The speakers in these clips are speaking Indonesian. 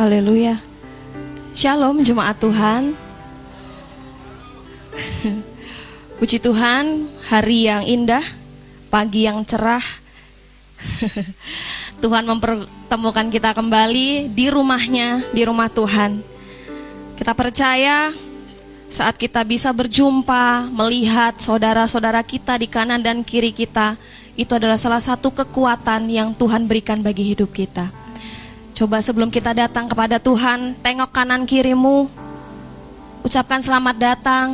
Haleluya. Shalom jemaat Tuhan. Puji Tuhan, hari yang indah, pagi yang cerah. Tuhan mempertemukan kita kembali di rumahnya, di rumah Tuhan. Kita percaya saat kita bisa berjumpa, melihat saudara-saudara kita di kanan dan kiri kita, itu adalah salah satu kekuatan yang Tuhan berikan bagi hidup kita. Coba sebelum kita datang kepada Tuhan, tengok kanan kirimu, ucapkan selamat datang,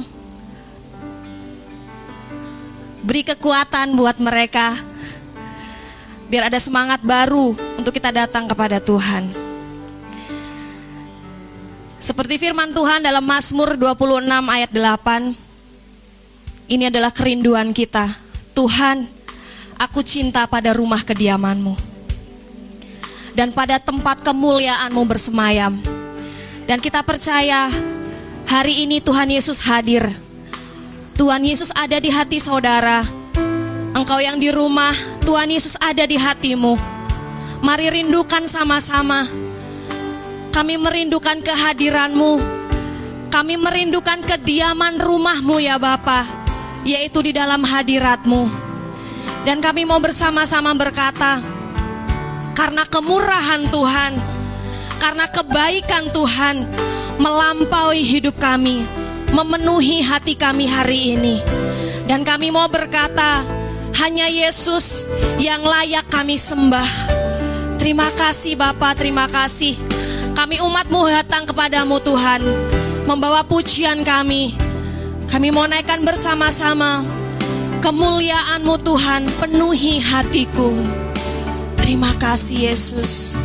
beri kekuatan buat mereka, biar ada semangat baru untuk kita datang kepada Tuhan. Seperti firman Tuhan dalam Mazmur 26 ayat 8, ini adalah kerinduan kita. Tuhan, aku cinta pada rumah kediamanmu dan pada tempat kemuliaanmu bersemayam. Dan kita percaya hari ini Tuhan Yesus hadir. Tuhan Yesus ada di hati saudara. Engkau yang di rumah, Tuhan Yesus ada di hatimu. Mari rindukan sama-sama kami merindukan kehadiranmu. Kami merindukan kediaman rumahmu ya Bapa, yaitu di dalam hadiratmu. Dan kami mau bersama-sama berkata, karena kemurahan Tuhan, karena kebaikan Tuhan melampaui hidup kami, memenuhi hati kami hari ini. Dan kami mau berkata, hanya Yesus yang layak kami sembah. Terima kasih Bapak, terima kasih. Kami umatmu datang kepadamu Tuhan. Membawa pujian kami. Kami mau naikkan bersama-sama Kemuliaanmu Tuhan. Penuhi hatiku Terima kasih Yesus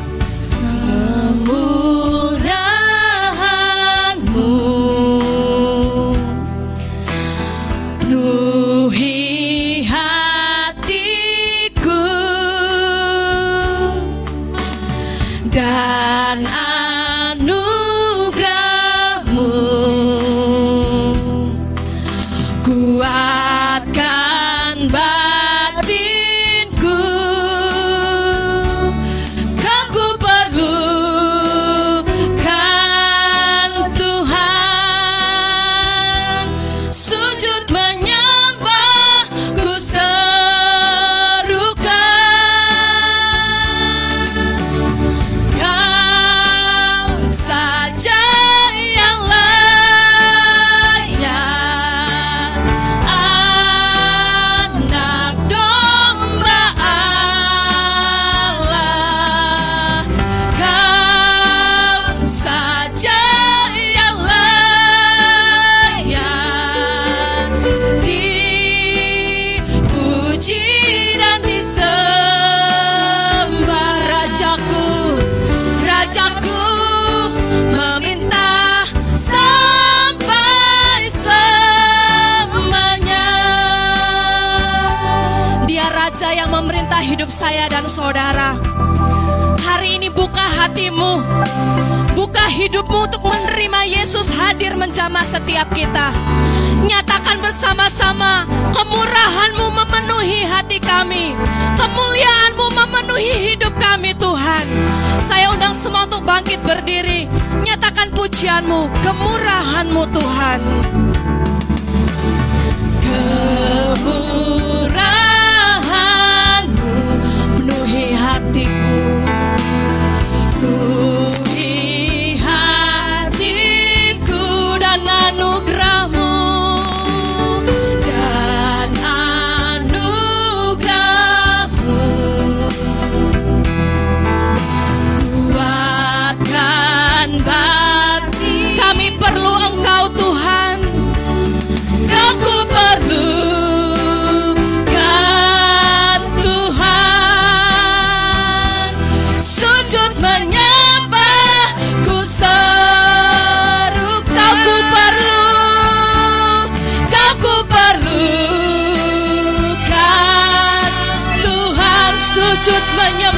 Yesus hadir menjamah setiap kita. Nyatakan bersama-sama, kemurahanmu memenuhi hati kami, kemuliaanmu memenuhi hidup kami Tuhan. Saya undang semua untuk bangkit berdiri, nyatakan pujianmu, kemurahanmu Tuhan. Kemurahan vücut ve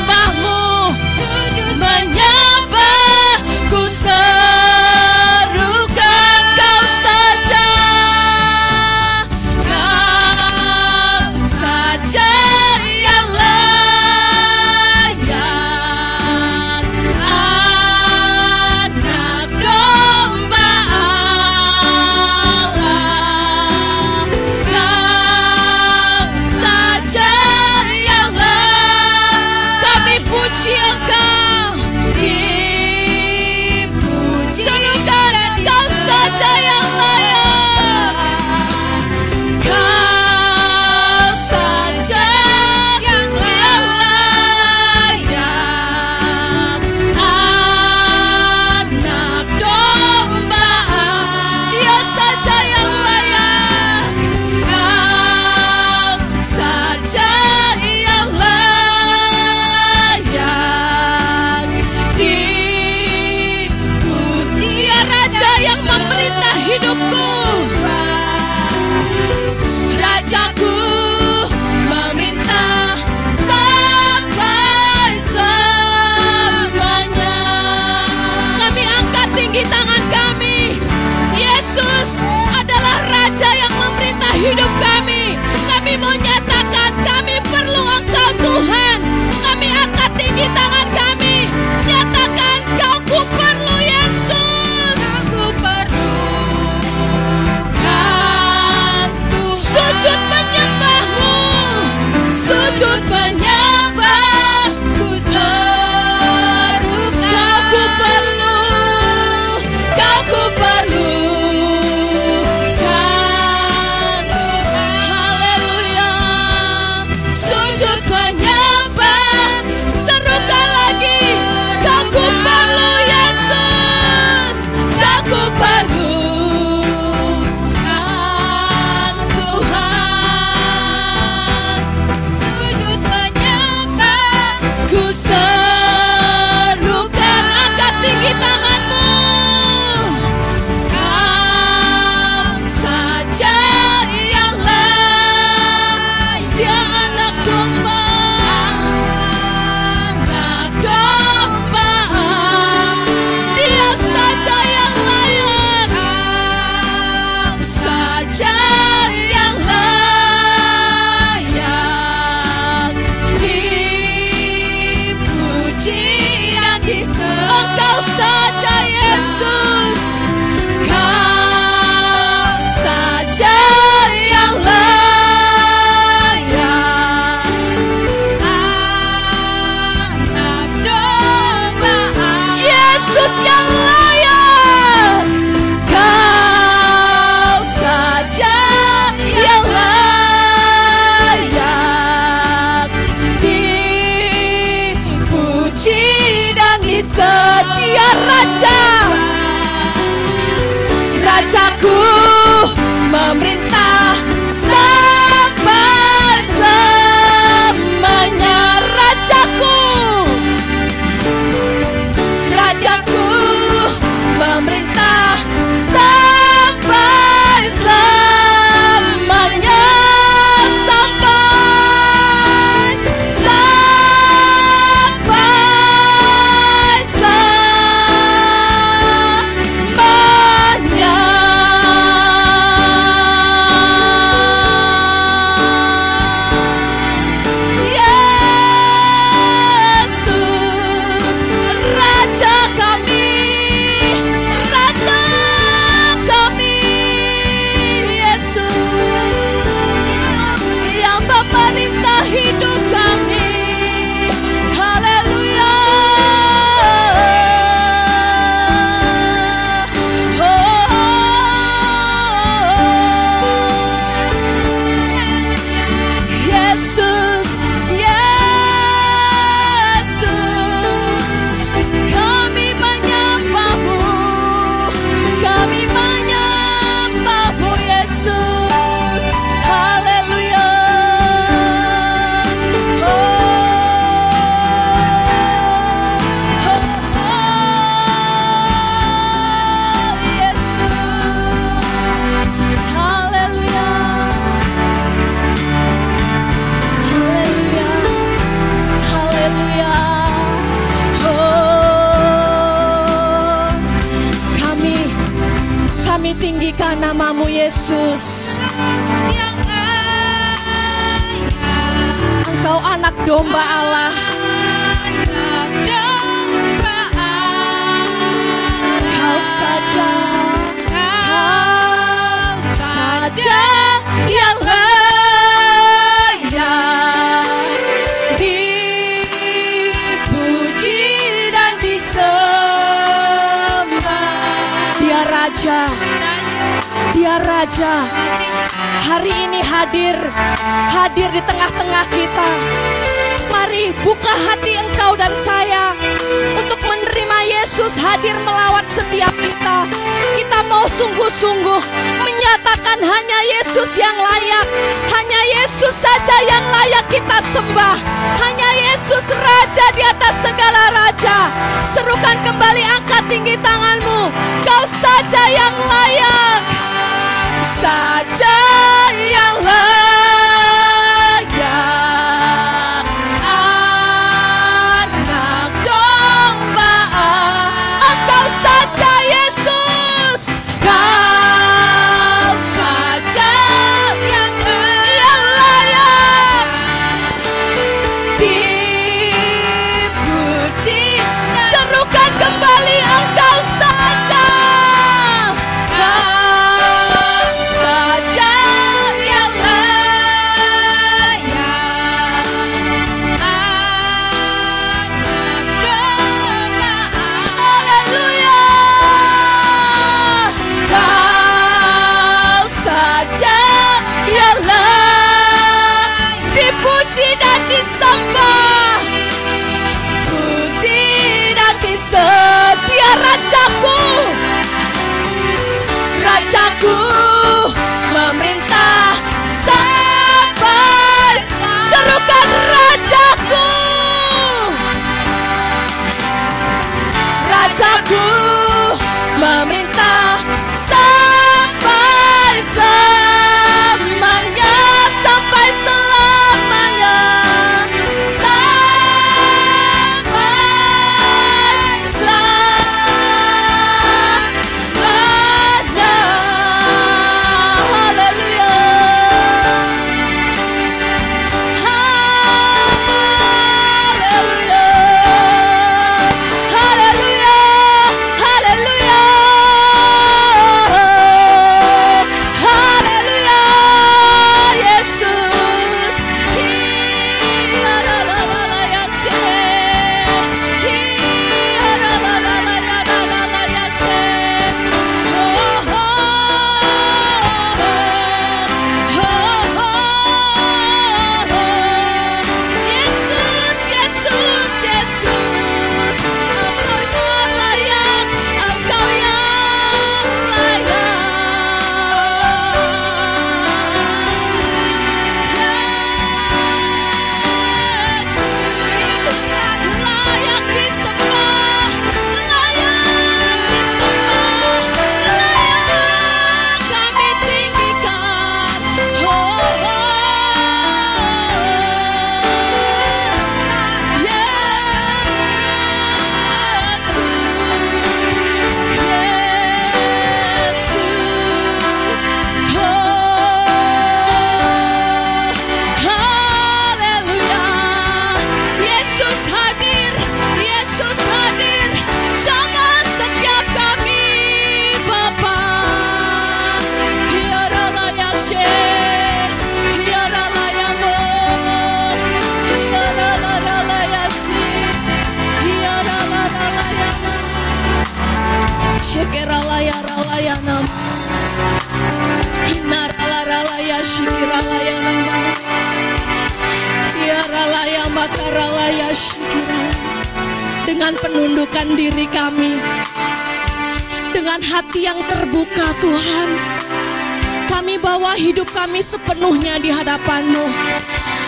kami sepenuhnya di hadapan-Mu.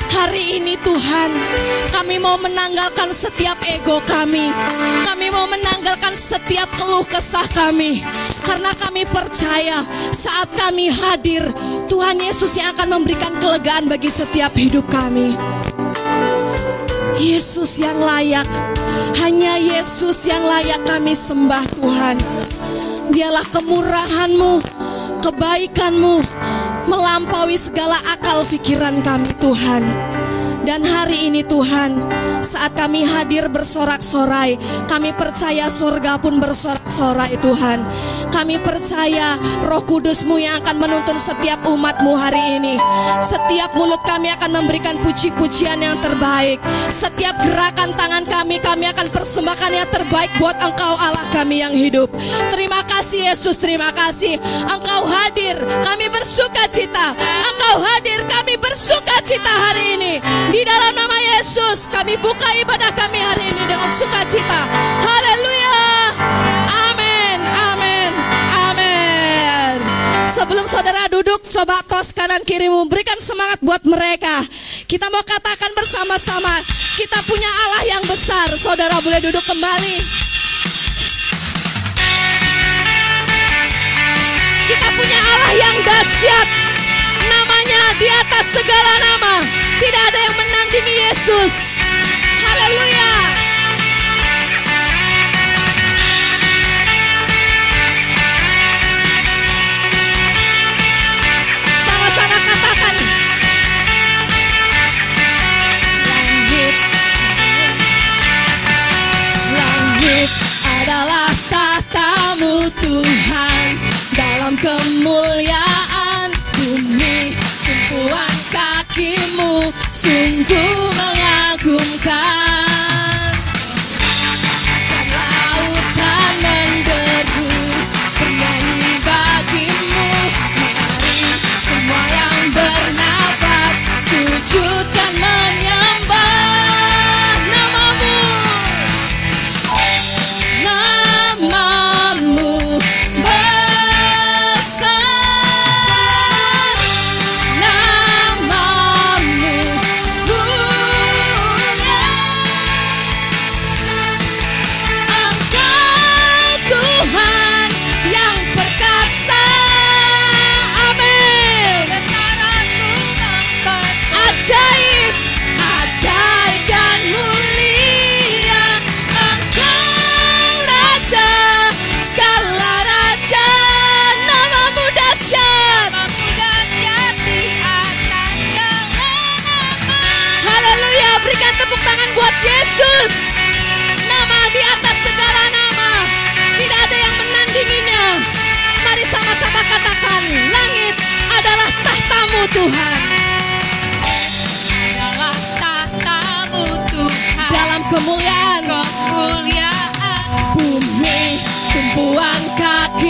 Hari ini Tuhan, kami mau menanggalkan setiap ego kami. Kami mau menanggalkan setiap keluh kesah kami. Karena kami percaya saat kami hadir, Tuhan Yesus yang akan memberikan kelegaan bagi setiap hidup kami. Yesus yang layak, hanya Yesus yang layak kami sembah Tuhan. Dialah kemurahan-Mu, kebaikan-Mu, melampaui segala akal pikiran kami Tuhan. Dan hari ini Tuhan, saat kami hadir bersorak-sorai, kami percaya surga pun bersorak-sorai Tuhan. Kami percaya roh kudusmu yang akan menuntun setiap umatmu hari ini. Setiap mulut kami akan memberikan puji-pujian yang terbaik. Setiap gerakan tangan kami, kami akan persembahkan yang terbaik buat engkau Allah kami yang hidup. Terima kasih Yesus, terima kasih. Engkau hadir, kami bersuka cita. Engkau hadir, kami bersuka cita hari ini. Di dalam nama Yesus, kami buka ibadah kami hari ini dengan sukacita. Haleluya. Amin. Amin. Amin. Sebelum saudara duduk, coba tos kanan kirimu. Berikan semangat buat mereka. Kita mau katakan bersama-sama, kita punya Allah yang besar. Saudara boleh duduk kembali. Kita punya Allah yang dahsyat. Namanya di atas segala nama. Tidak ada yang menandingi Yesus. Haleluya. Sama-sama katakan. Langit. Langit adalah tahtamu Tuhan dalam kemuliaan bumi tumpuan kakimu sungguh mengagumkan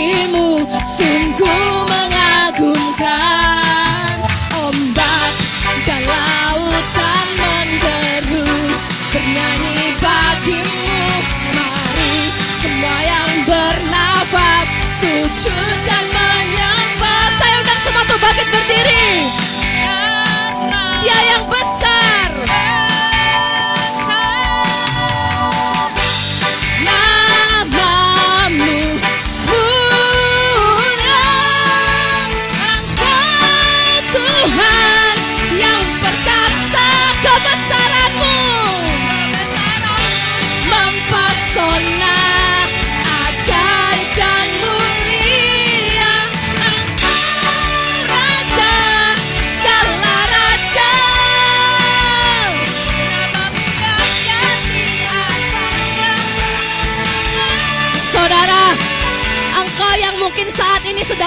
kakimu Sungguh mengagumkan. Ombak dan lautan menderu Bernyanyi bagimu. Mari semua yang bernafas Sujud dan menyembah Saya undang semua tuh bangkit berdiri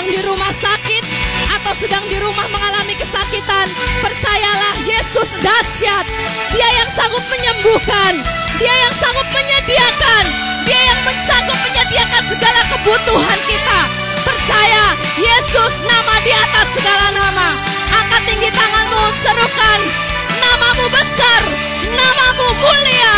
di rumah sakit atau sedang di rumah mengalami kesakitan, percayalah Yesus dahsyat. Dia yang sanggup menyembuhkan, Dia yang sanggup menyediakan, Dia yang sanggup menyediakan segala kebutuhan kebutuhan kita. Percaya Yesus nama di atas segala nama. Angkat tinggi tanganmu, serukan namamu besar, namamu mulia.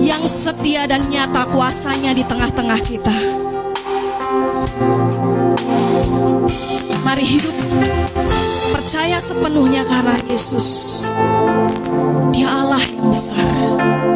Yang setia dan nyata kuasanya di tengah-tengah kita. Mari hidup percaya sepenuhnya karena Yesus. Dia Allah yang besar.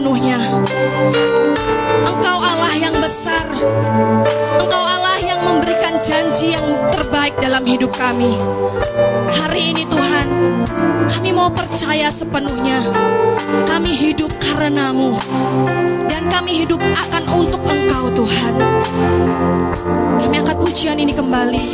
sepenuhnya. Engkau Allah yang besar. Engkau Allah yang memberikan janji yang terbaik dalam hidup kami. Hari ini Tuhan, kami mau percaya sepenuhnya. Kami hidup karenamu. Dan kami hidup akan untuk Engkau Tuhan. Kami angkat pujian ini kembali.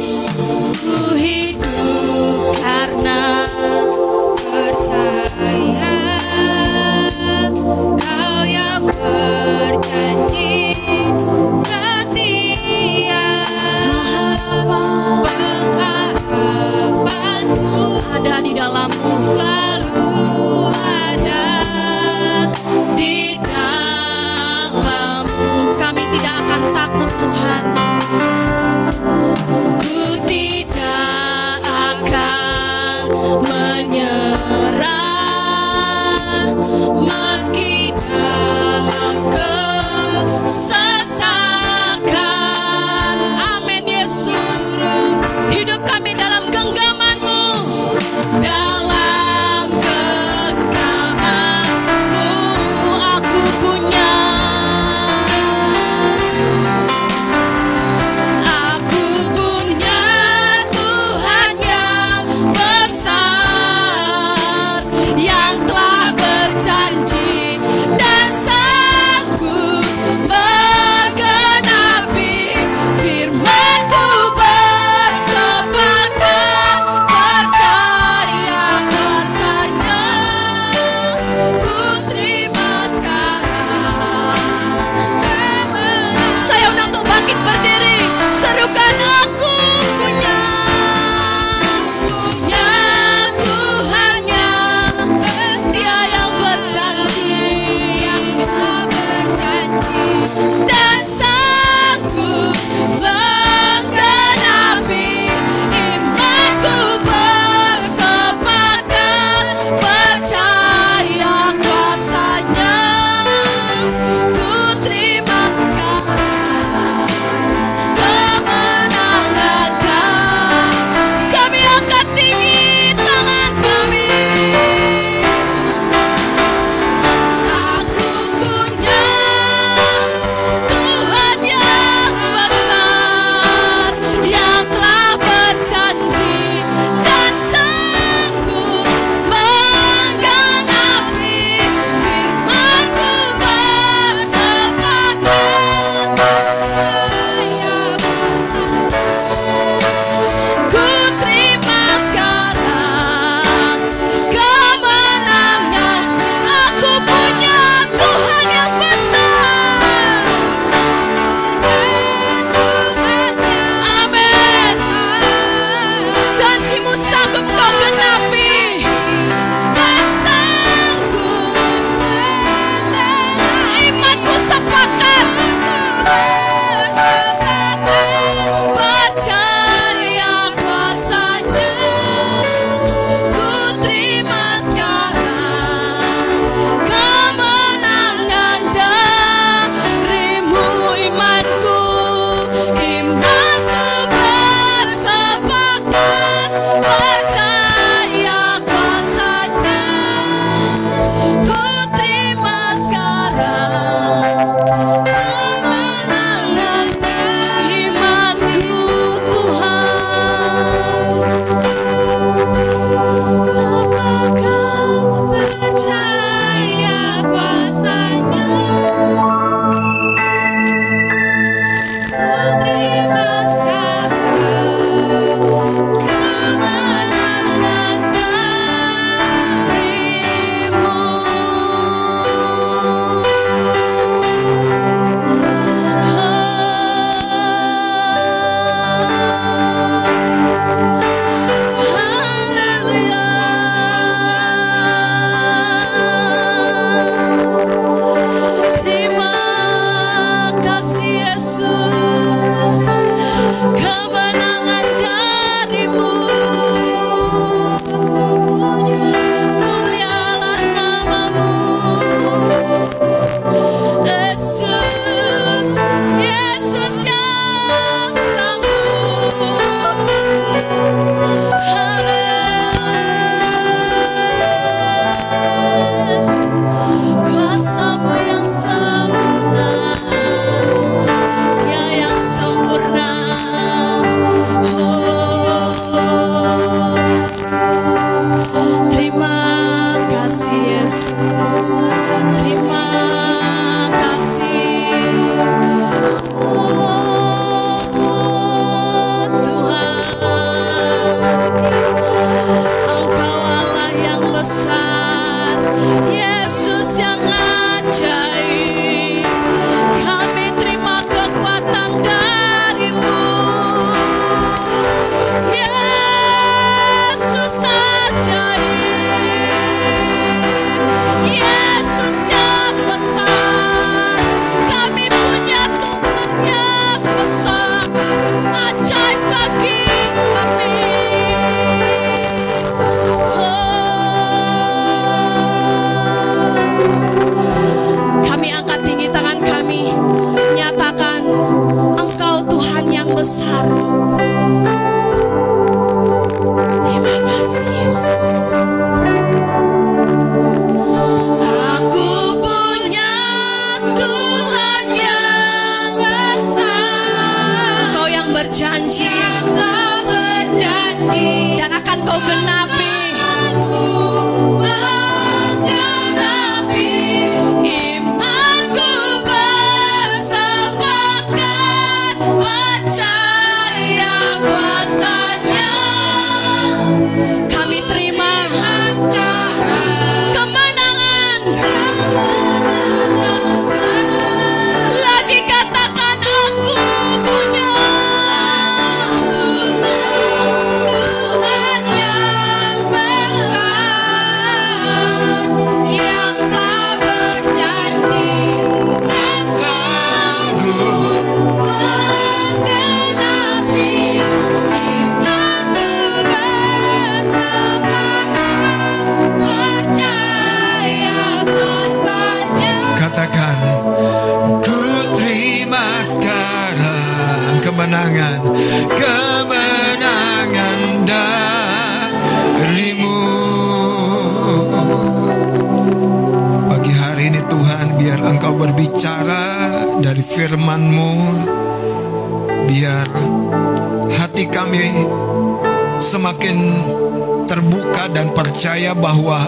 Bahwa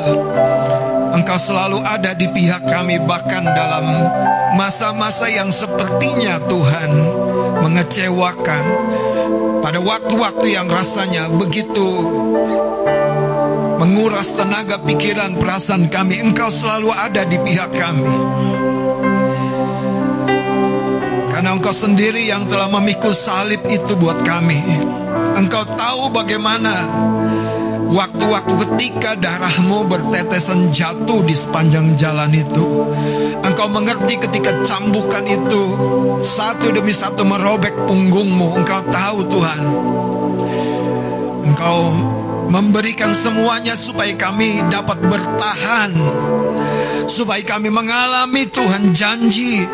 Engkau selalu ada di pihak kami bahkan dalam masa-masa yang sepertinya Tuhan mengecewakan. Pada waktu-waktu yang rasanya begitu menguras tenaga pikiran perasaan kami Engkau selalu ada di pihak kami. Karena Engkau sendiri yang telah memikul salib itu buat kami. Engkau tahu bagaimana Waktu-waktu ketika darahmu bertetesan jatuh di sepanjang jalan itu Engkau mengerti ketika cambukan itu Satu demi satu merobek punggungmu Engkau tahu Tuhan. Engkau memberikan semuanya supaya kami dapat bertahan Supaya kami mengalami Tuhan janji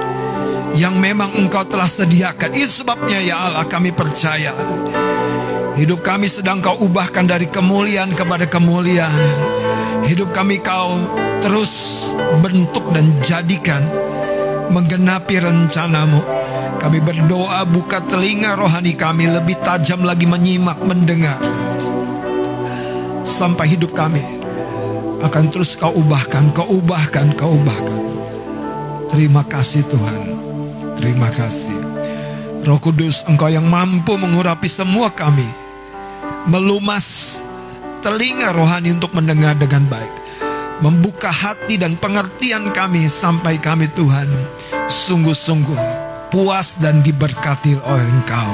Yang memang engkau telah sediakan. Itu sebabnya ya Allah kami percaya Hidup kami sedang kau ubahkan dari kemuliaan kepada kemuliaan. Hidup kami kau terus bentuk dan jadikan menggenapi rencanamu. Kami berdoa buka telinga rohani kami lebih tajam lagi menyimak, mendengar. Sampai hidup kami akan terus kau ubahkan, kau ubahkan, kau ubahkan. Terima kasih Tuhan. Terima kasih. Roh Kudus, Engkau yang mampu mengurapi semua kami melumas telinga rohani untuk mendengar dengan baik. Membuka hati dan pengertian kami sampai kami Tuhan sungguh-sungguh puas dan diberkati oleh Engkau.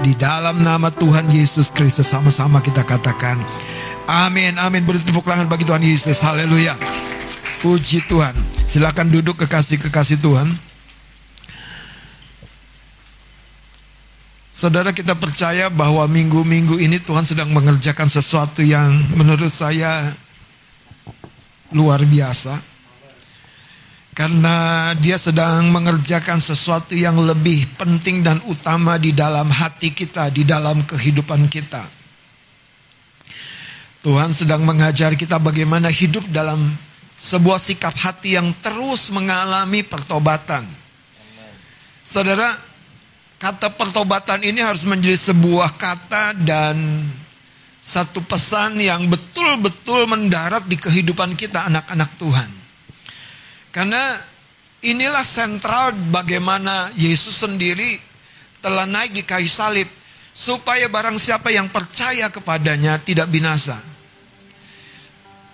Di dalam nama Tuhan Yesus Kristus sama-sama kita katakan amin, amin. Beri tepuk tangan bagi Tuhan Yesus. Haleluya. Puji Tuhan. Silakan duduk kekasih-kekasih Tuhan. Saudara kita percaya bahwa minggu-minggu ini Tuhan sedang mengerjakan sesuatu yang menurut saya luar biasa. Karena dia sedang mengerjakan sesuatu yang lebih penting dan utama di dalam hati kita, di dalam kehidupan kita. Tuhan sedang mengajar kita bagaimana hidup dalam sebuah sikap hati yang terus mengalami pertobatan. Saudara, kata pertobatan ini harus menjadi sebuah kata dan satu pesan yang betul-betul mendarat di kehidupan kita anak-anak Tuhan. Karena inilah sentral bagaimana Yesus sendiri telah naik di kayu salib supaya barang siapa yang percaya kepadanya tidak binasa.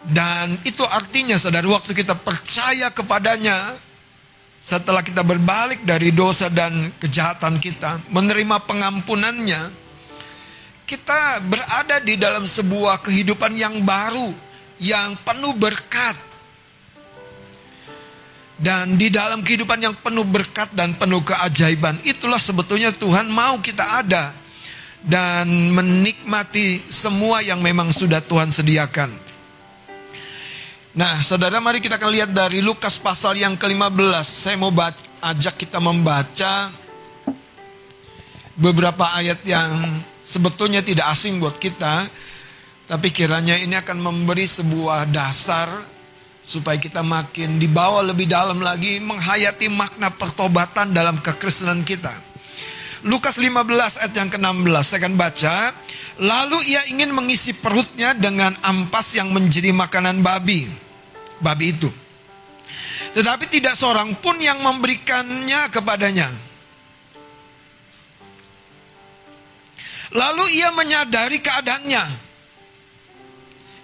Dan itu artinya saudara waktu kita percaya kepadanya setelah kita berbalik dari dosa dan kejahatan kita, menerima pengampunannya, kita berada di dalam sebuah kehidupan yang baru, yang penuh berkat. Dan di dalam kehidupan yang penuh berkat dan penuh keajaiban, itulah sebetulnya Tuhan mau kita ada dan menikmati semua yang memang sudah Tuhan sediakan. Nah, saudara mari kita akan lihat dari Lukas pasal yang ke-15. Saya mau baca, ajak kita membaca beberapa ayat yang sebetulnya tidak asing buat kita. Tapi kiranya ini akan memberi sebuah dasar supaya kita makin dibawa lebih dalam lagi menghayati makna pertobatan dalam kekristenan kita. Lukas 15 ayat yang ke-16 saya akan baca. Lalu ia ingin mengisi perutnya dengan ampas yang menjadi makanan babi. Babi itu. Tetapi tidak seorang pun yang memberikannya kepadanya. Lalu ia menyadari keadaannya.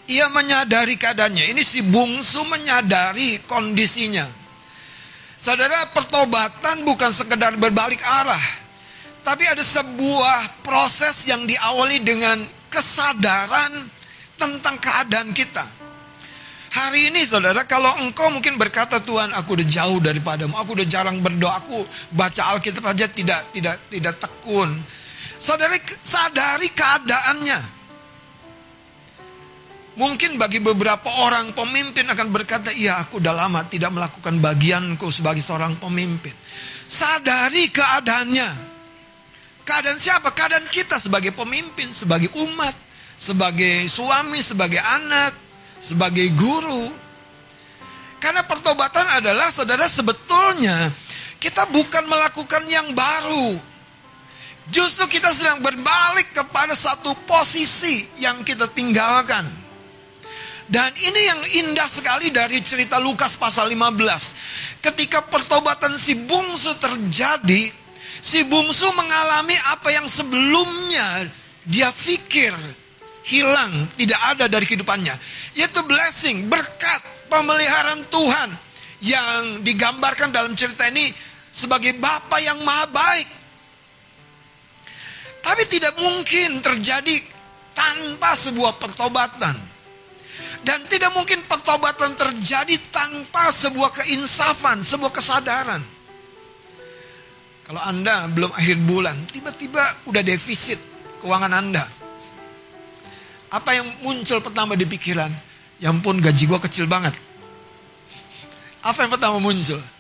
Ia menyadari keadaannya. Ini si bungsu menyadari kondisinya. Saudara, pertobatan bukan sekedar berbalik arah. Tapi ada sebuah proses yang diawali dengan kesadaran tentang keadaan kita. Hari ini saudara, kalau engkau mungkin berkata Tuhan, aku udah jauh daripadamu, aku udah jarang berdoa, aku baca Alkitab aja tidak tidak tidak tekun. Saudara sadari keadaannya. Mungkin bagi beberapa orang pemimpin akan berkata, iya aku udah lama tidak melakukan bagianku sebagai seorang pemimpin. Sadari keadaannya. Keadaan siapa? Keadaan kita sebagai pemimpin, sebagai umat, sebagai suami, sebagai anak, sebagai guru. Karena pertobatan adalah saudara sebetulnya kita bukan melakukan yang baru. Justru kita sedang berbalik kepada satu posisi yang kita tinggalkan. Dan ini yang indah sekali dari cerita Lukas pasal 15. Ketika pertobatan si bungsu terjadi, si bungsu mengalami apa yang sebelumnya dia pikir hilang, tidak ada dari kehidupannya. Yaitu blessing, berkat, pemeliharaan Tuhan. Yang digambarkan dalam cerita ini sebagai Bapa yang maha baik. Tapi tidak mungkin terjadi tanpa sebuah pertobatan. Dan tidak mungkin pertobatan terjadi tanpa sebuah keinsafan, sebuah kesadaran. Kalau Anda belum akhir bulan, tiba-tiba udah defisit keuangan Anda. Apa yang muncul pertama di pikiran? Ya ampun gaji gua kecil banget. Apa yang pertama muncul?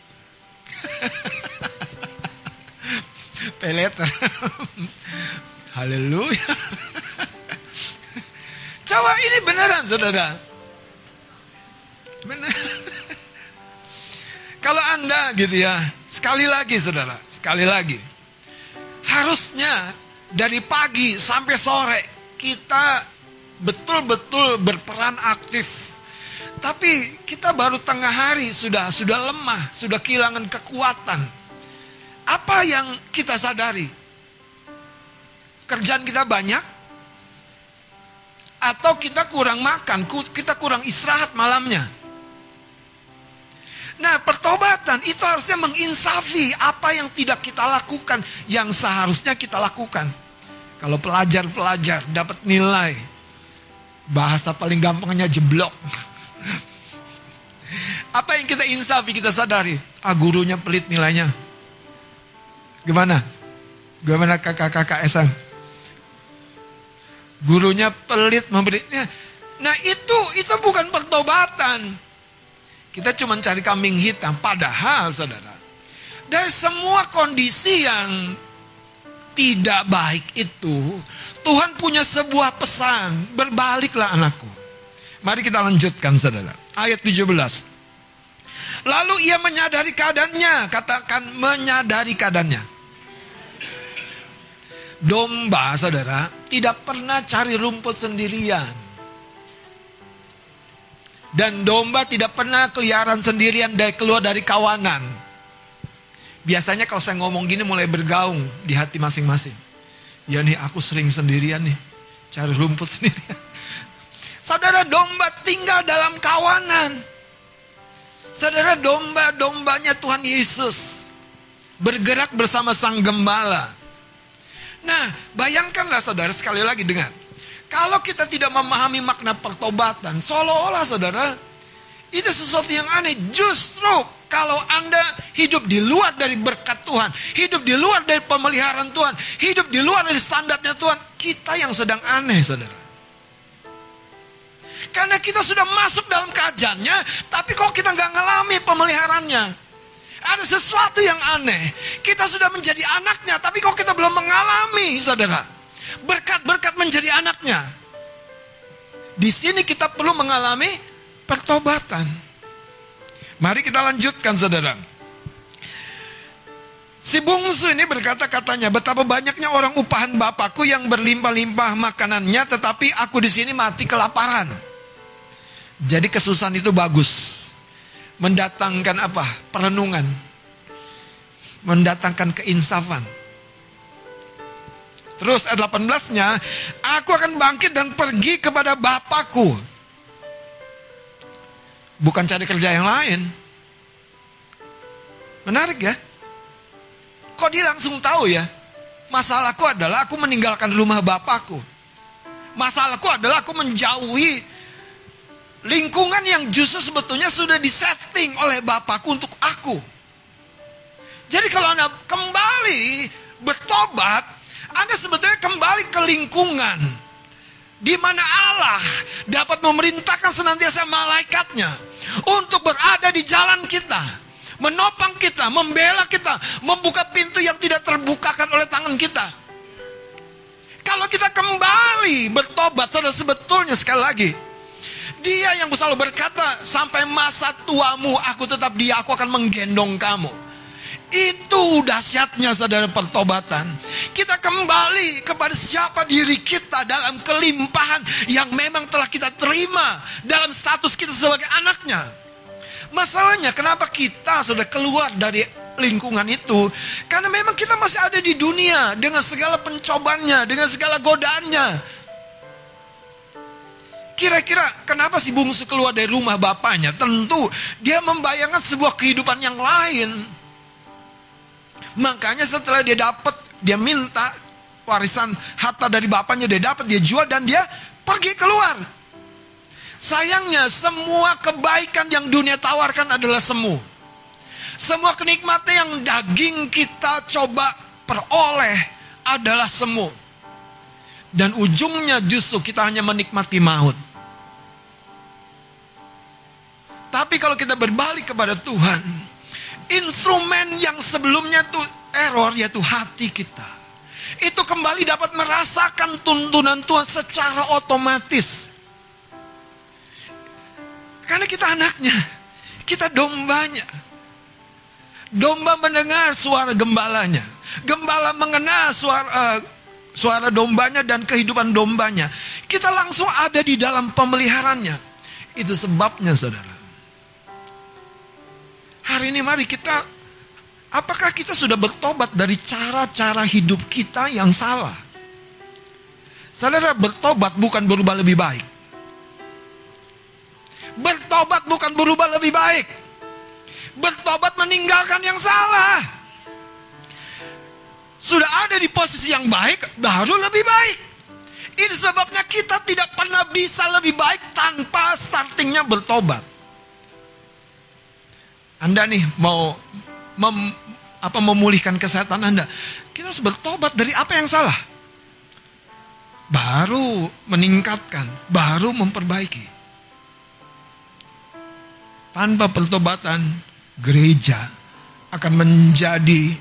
Peleter. Haleluya. Coba ini beneran saudara. Benar. Kalau Anda gitu ya, sekali lagi saudara, sekali lagi. Harusnya dari pagi sampai sore kita betul-betul berperan aktif. Tapi kita baru tengah hari sudah sudah lemah, sudah kehilangan kekuatan. Apa yang kita sadari? Kerjaan kita banyak atau kita kurang makan, kita kurang istirahat malamnya. Nah, pertobatan itu harusnya menginsafi apa yang tidak kita lakukan, yang seharusnya kita lakukan. Kalau pelajar-pelajar dapat nilai, bahasa paling gampangnya jeblok. apa yang kita insafi, kita sadari, ah gurunya pelit nilainya. Gimana? Gimana kakak-kakak SM? Gurunya pelit memberi. Nah itu itu bukan pertobatan. Kita cuma cari kambing hitam. Padahal saudara, dari semua kondisi yang tidak baik itu, Tuhan punya sebuah pesan. Berbaliklah anakku. Mari kita lanjutkan saudara. Ayat 17. Lalu ia menyadari keadaannya. Katakan menyadari keadaannya. Domba saudara tidak pernah cari rumput sendirian. Dan domba tidak pernah keliaran sendirian dari keluar dari kawanan. Biasanya kalau saya ngomong gini mulai bergaung di hati masing-masing. Ya nih aku sering sendirian nih. Cari rumput sendirian. Saudara domba tinggal dalam kawanan. Saudara domba-dombanya Tuhan Yesus. Bergerak bersama sang gembala. Nah bayangkanlah saudara sekali lagi dengar. Kalau kita tidak memahami makna pertobatan, seolah-olah saudara, itu sesuatu yang aneh. Justru kalau Anda hidup di luar dari berkat Tuhan, hidup di luar dari pemeliharaan Tuhan, hidup di luar dari standarnya Tuhan, kita yang sedang aneh saudara. Karena kita sudah masuk dalam kerajaannya, tapi kok kita nggak ngalami pemeliharaannya. Ada sesuatu yang aneh. Kita sudah menjadi anaknya, tapi kok kita belum mengalami, saudara. Berkat-berkat menjadi anaknya. Di sini kita perlu mengalami pertobatan. Mari kita lanjutkan saudara. Si bungsu ini berkata katanya, betapa banyaknya orang upahan bapakku yang berlimpah-limpah makanannya, tetapi aku di sini mati kelaparan. Jadi kesusahan itu bagus. Mendatangkan apa? Perenungan. Mendatangkan keinsafan. Terus ayat 18-nya, aku akan bangkit dan pergi kepada Bapakku. Bukan cari kerja yang lain. Menarik ya? Kok dia langsung tahu ya? Masalahku adalah aku meninggalkan rumah Bapakku. Masalahku adalah aku menjauhi lingkungan yang justru sebetulnya sudah disetting oleh Bapakku untuk aku. Jadi kalau Anda kembali bertobat, Anda sebetulnya kembali ke lingkungan di mana Allah dapat memerintahkan senantiasa malaikatnya untuk berada di jalan kita, menopang kita, membela kita, membuka pintu yang tidak terbukakan oleh tangan kita. Kalau kita kembali bertobat, saudara sebetulnya sekali lagi, dia yang selalu berkata, sampai masa tuamu aku tetap dia, aku akan menggendong kamu. Itu dahsyatnya saudara pertobatan. Kita kembali kepada siapa diri kita dalam kelimpahan yang memang telah kita terima dalam status kita sebagai anaknya. Masalahnya kenapa kita sudah keluar dari lingkungan itu? Karena memang kita masih ada di dunia dengan segala pencobannya, dengan segala godaannya. Kira-kira kenapa si bungsu keluar dari rumah bapaknya? Tentu dia membayangkan sebuah kehidupan yang lain. Makanya setelah dia dapat, dia minta warisan harta dari bapaknya dia dapat, dia jual dan dia pergi keluar. Sayangnya semua kebaikan yang dunia tawarkan adalah semu. Semua kenikmatan yang daging kita coba peroleh adalah semu. Dan ujungnya justru kita hanya menikmati maut. Tapi kalau kita berbalik kepada Tuhan, instrumen yang sebelumnya itu error yaitu hati kita. Itu kembali dapat merasakan tuntunan Tuhan secara otomatis. Karena kita anaknya, kita dombanya. Domba mendengar suara gembalanya. Gembala mengenal suara uh, suara dombanya dan kehidupan dombanya. Kita langsung ada di dalam pemeliharannya. Itu sebabnya saudara. Hari ini mari kita, apakah kita sudah bertobat dari cara-cara hidup kita yang salah? Saudara bertobat bukan berubah lebih baik. Bertobat bukan berubah lebih baik. Bertobat meninggalkan yang salah. Sudah ada di posisi yang baik, baru lebih baik. Ini sebabnya kita tidak pernah bisa lebih baik tanpa startingnya bertobat. Anda nih mau mem, apa memulihkan kesehatan Anda, kita harus bertobat dari apa yang salah. Baru meningkatkan, baru memperbaiki. Tanpa pertobatan, gereja akan menjadi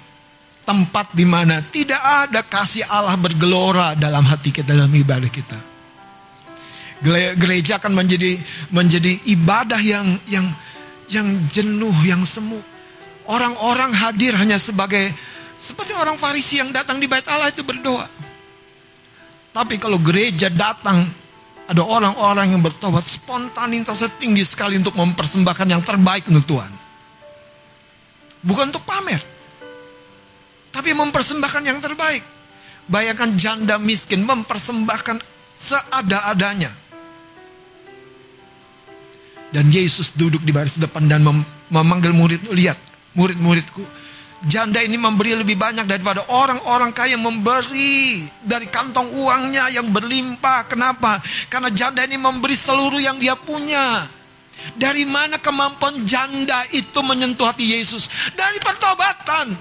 tempat di mana tidak ada kasih Allah bergelora dalam hati kita dalam ibadah kita. Gereja akan menjadi menjadi ibadah yang yang yang jenuh, yang semu. Orang-orang hadir hanya sebagai seperti orang Farisi yang datang di bait Allah itu berdoa. Tapi kalau gereja datang ada orang-orang yang bertobat spontanitasnya tinggi sekali untuk mempersembahkan yang terbaik untuk Tuhan. Bukan untuk pamer. Tapi mempersembahkan yang terbaik. Bayangkan janda miskin mempersembahkan seada-adanya. Dan Yesus duduk di baris depan dan mem memanggil murid, lihat murid-muridku. Janda ini memberi lebih banyak daripada orang-orang kaya memberi dari kantong uangnya yang berlimpah. Kenapa? Karena janda ini memberi seluruh yang dia punya. Dari mana kemampuan janda itu menyentuh hati Yesus? Dari pertobatan.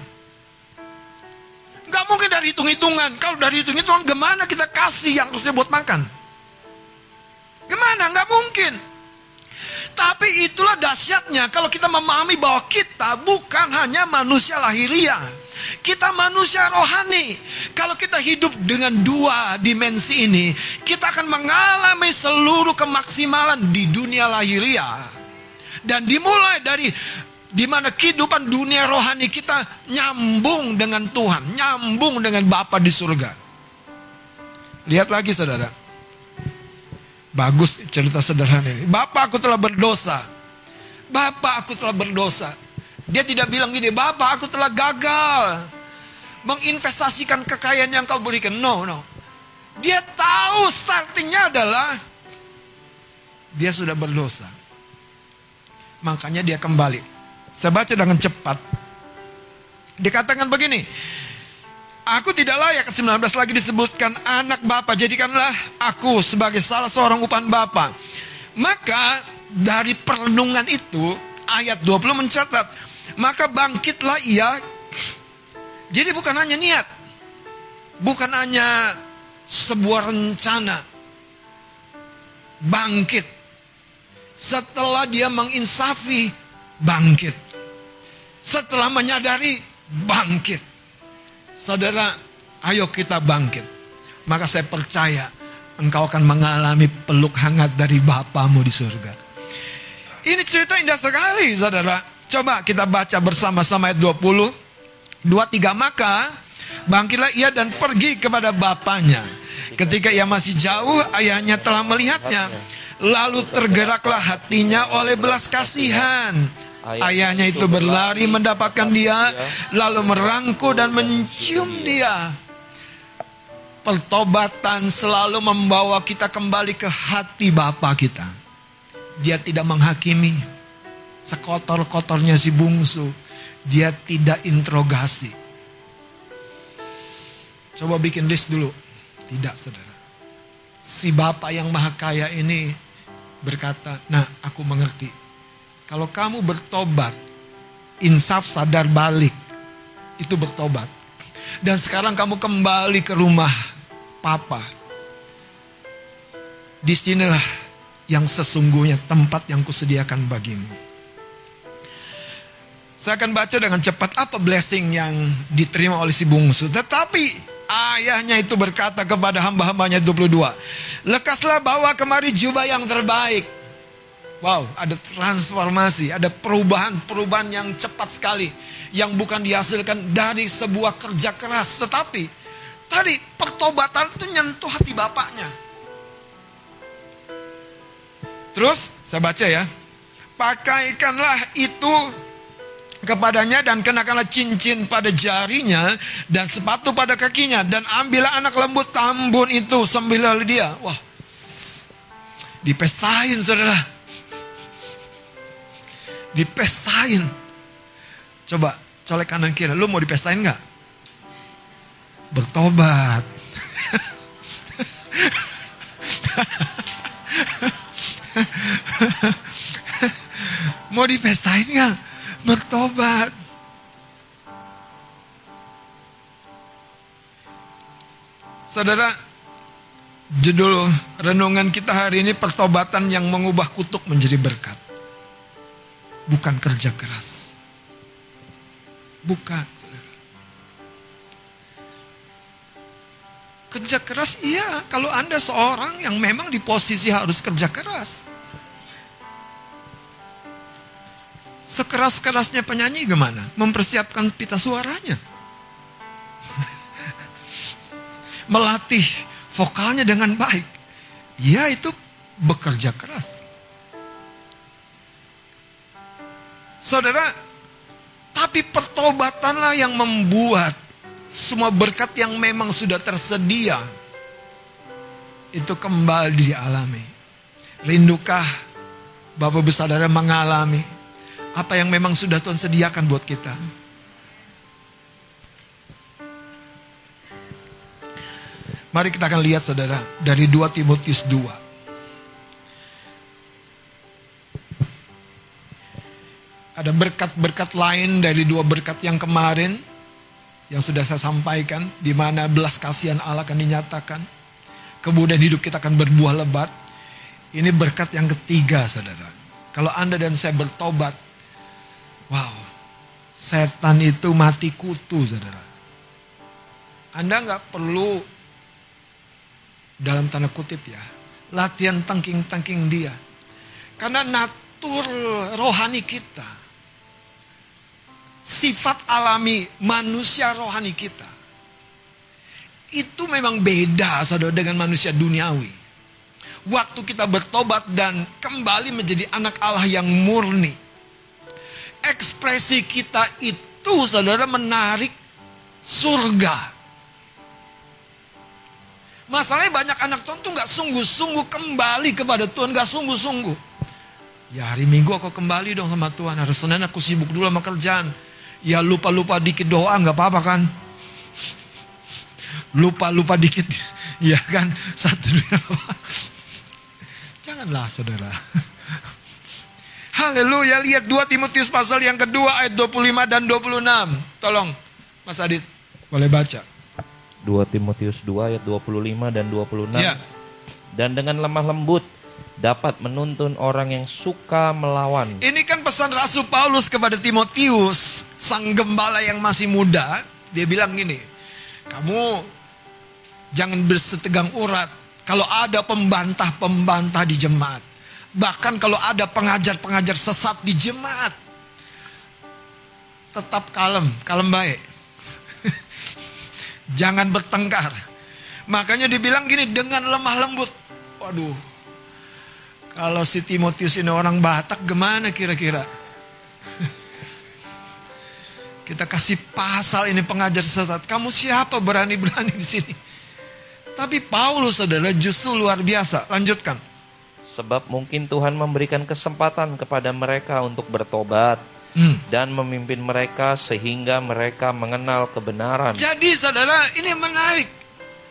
Gak mungkin dari hitung-hitungan. Kalau dari hitung-hitungan, gimana kita kasih yang harusnya buat makan? Gimana? Gak mungkin. Tapi itulah dahsyatnya kalau kita memahami bahwa kita bukan hanya manusia lahiriah. Kita manusia rohani. Kalau kita hidup dengan dua dimensi ini, kita akan mengalami seluruh kemaksimalan di dunia lahiriah. Dan dimulai dari Di mana kehidupan dunia rohani kita nyambung dengan Tuhan, nyambung dengan Bapa di surga. Lihat lagi saudara. Bagus cerita sederhana ini. Bapak aku telah berdosa. Bapak aku telah berdosa. Dia tidak bilang gini, Bapak aku telah gagal. Menginvestasikan kekayaan yang kau berikan. No, no. Dia tahu startingnya adalah dia sudah berdosa. Makanya dia kembali. Saya baca dengan cepat. Dikatakan begini. Aku tidak layak 19 lagi disebutkan anak Bapa jadikanlah aku sebagai salah seorang upan Bapa. Maka dari perenungan itu ayat 20 mencatat maka bangkitlah ia. Jadi bukan hanya niat bukan hanya sebuah rencana. Bangkit. Setelah dia menginsafi bangkit. Setelah menyadari bangkit saudara ayo kita bangkit. Maka saya percaya engkau akan mengalami peluk hangat dari Bapamu di surga. Ini cerita indah sekali saudara. Coba kita baca bersama-sama ayat 20 23 maka bangkitlah ia dan pergi kepada bapaknya ketika ia masih jauh ayahnya telah melihatnya. Lalu tergeraklah hatinya oleh belas kasihan ayahnya itu berlari mendapatkan dia lalu merangkul dan mencium dia pertobatan selalu membawa kita kembali ke hati Bapa kita dia tidak menghakimi sekotor-kotornya si bungsu dia tidak interogasi. Coba bikin list dulu. Tidak, saudara. Si bapak yang maha kaya ini berkata, nah aku mengerti. Kalau kamu bertobat, insaf sadar balik, itu bertobat. Dan sekarang kamu kembali ke rumah papa. Di sinilah yang sesungguhnya tempat yang kusediakan bagimu. Saya akan baca dengan cepat apa blessing yang diterima oleh si bungsu. Tetapi ayahnya itu berkata kepada hamba-hambanya 22. Lekaslah bawa kemari jubah yang terbaik. Wow, ada transformasi, ada perubahan-perubahan yang cepat sekali. Yang bukan dihasilkan dari sebuah kerja keras. Tetapi tadi pertobatan itu nyentuh hati bapaknya. Terus saya baca ya. Pakaikanlah itu kepadanya dan kenakanlah cincin pada jarinya dan sepatu pada kakinya dan ambillah anak lembut tambun itu sembilan dia. Wah, dipestain saudara, dipestain. Coba colek kanan kiri, lu mau dipestain nggak? Bertobat. mau dipestain nggak? bertobat. Saudara, judul renungan kita hari ini pertobatan yang mengubah kutuk menjadi berkat. Bukan kerja keras. Bukan. Kerja keras iya, kalau Anda seorang yang memang di posisi harus kerja keras. Sekeras-kerasnya penyanyi gimana? Mempersiapkan pita suaranya. Melatih vokalnya dengan baik. Ya itu bekerja keras. Saudara, tapi pertobatanlah yang membuat semua berkat yang memang sudah tersedia itu kembali dialami. Rindukah Bapak Ibu Saudara mengalami apa yang memang sudah Tuhan sediakan buat kita. Mari kita akan lihat saudara dari 2 Timotius 2. Ada berkat-berkat lain dari dua berkat yang kemarin yang sudah saya sampaikan di mana belas kasihan Allah akan dinyatakan. Kemudian hidup kita akan berbuah lebat. Ini berkat yang ketiga saudara. Kalau Anda dan saya bertobat Wow, setan itu mati kutu, saudara. Anda nggak perlu dalam tanda kutip ya, latihan tangking-tangking dia. Karena natur rohani kita sifat alami manusia rohani kita itu memang beda saudara dengan manusia duniawi. Waktu kita bertobat dan kembali menjadi anak Allah yang murni. Ekspresi kita itu saudara menarik surga. Masalahnya banyak anak Tuhan tuh nggak sungguh-sungguh kembali kepada Tuhan, nggak sungguh-sungguh. Ya hari Minggu aku kembali dong sama Tuhan, hari Senin aku sibuk dulu sama kerjaan. Ya lupa-lupa dikit doa nggak apa-apa kan? Lupa-lupa dikit, ya kan? Satu dua. Janganlah saudara. Haleluya, lihat 2 Timotius pasal yang kedua ayat 25 dan 26. Tolong Mas Adit, boleh baca. 2 Timotius 2 ayat 25 dan 26. Ya. Dan dengan lemah lembut dapat menuntun orang yang suka melawan. Ini kan pesan Rasul Paulus kepada Timotius, sang gembala yang masih muda. Dia bilang gini, kamu jangan bersetegang urat. Kalau ada pembantah-pembantah di jemaat. Bahkan kalau ada pengajar-pengajar sesat di jemaat. Tetap kalem, kalem baik. jangan bertengkar. Makanya dibilang gini, dengan lemah lembut. Waduh, kalau si Timotius ini orang Batak gimana kira-kira? Kita kasih pasal ini pengajar sesat. Kamu siapa berani-berani di sini? Tapi Paulus adalah justru luar biasa. Lanjutkan. Sebab mungkin Tuhan memberikan kesempatan kepada mereka untuk bertobat Hmm. dan memimpin mereka sehingga mereka mengenal kebenaran. Jadi saudara ini menarik.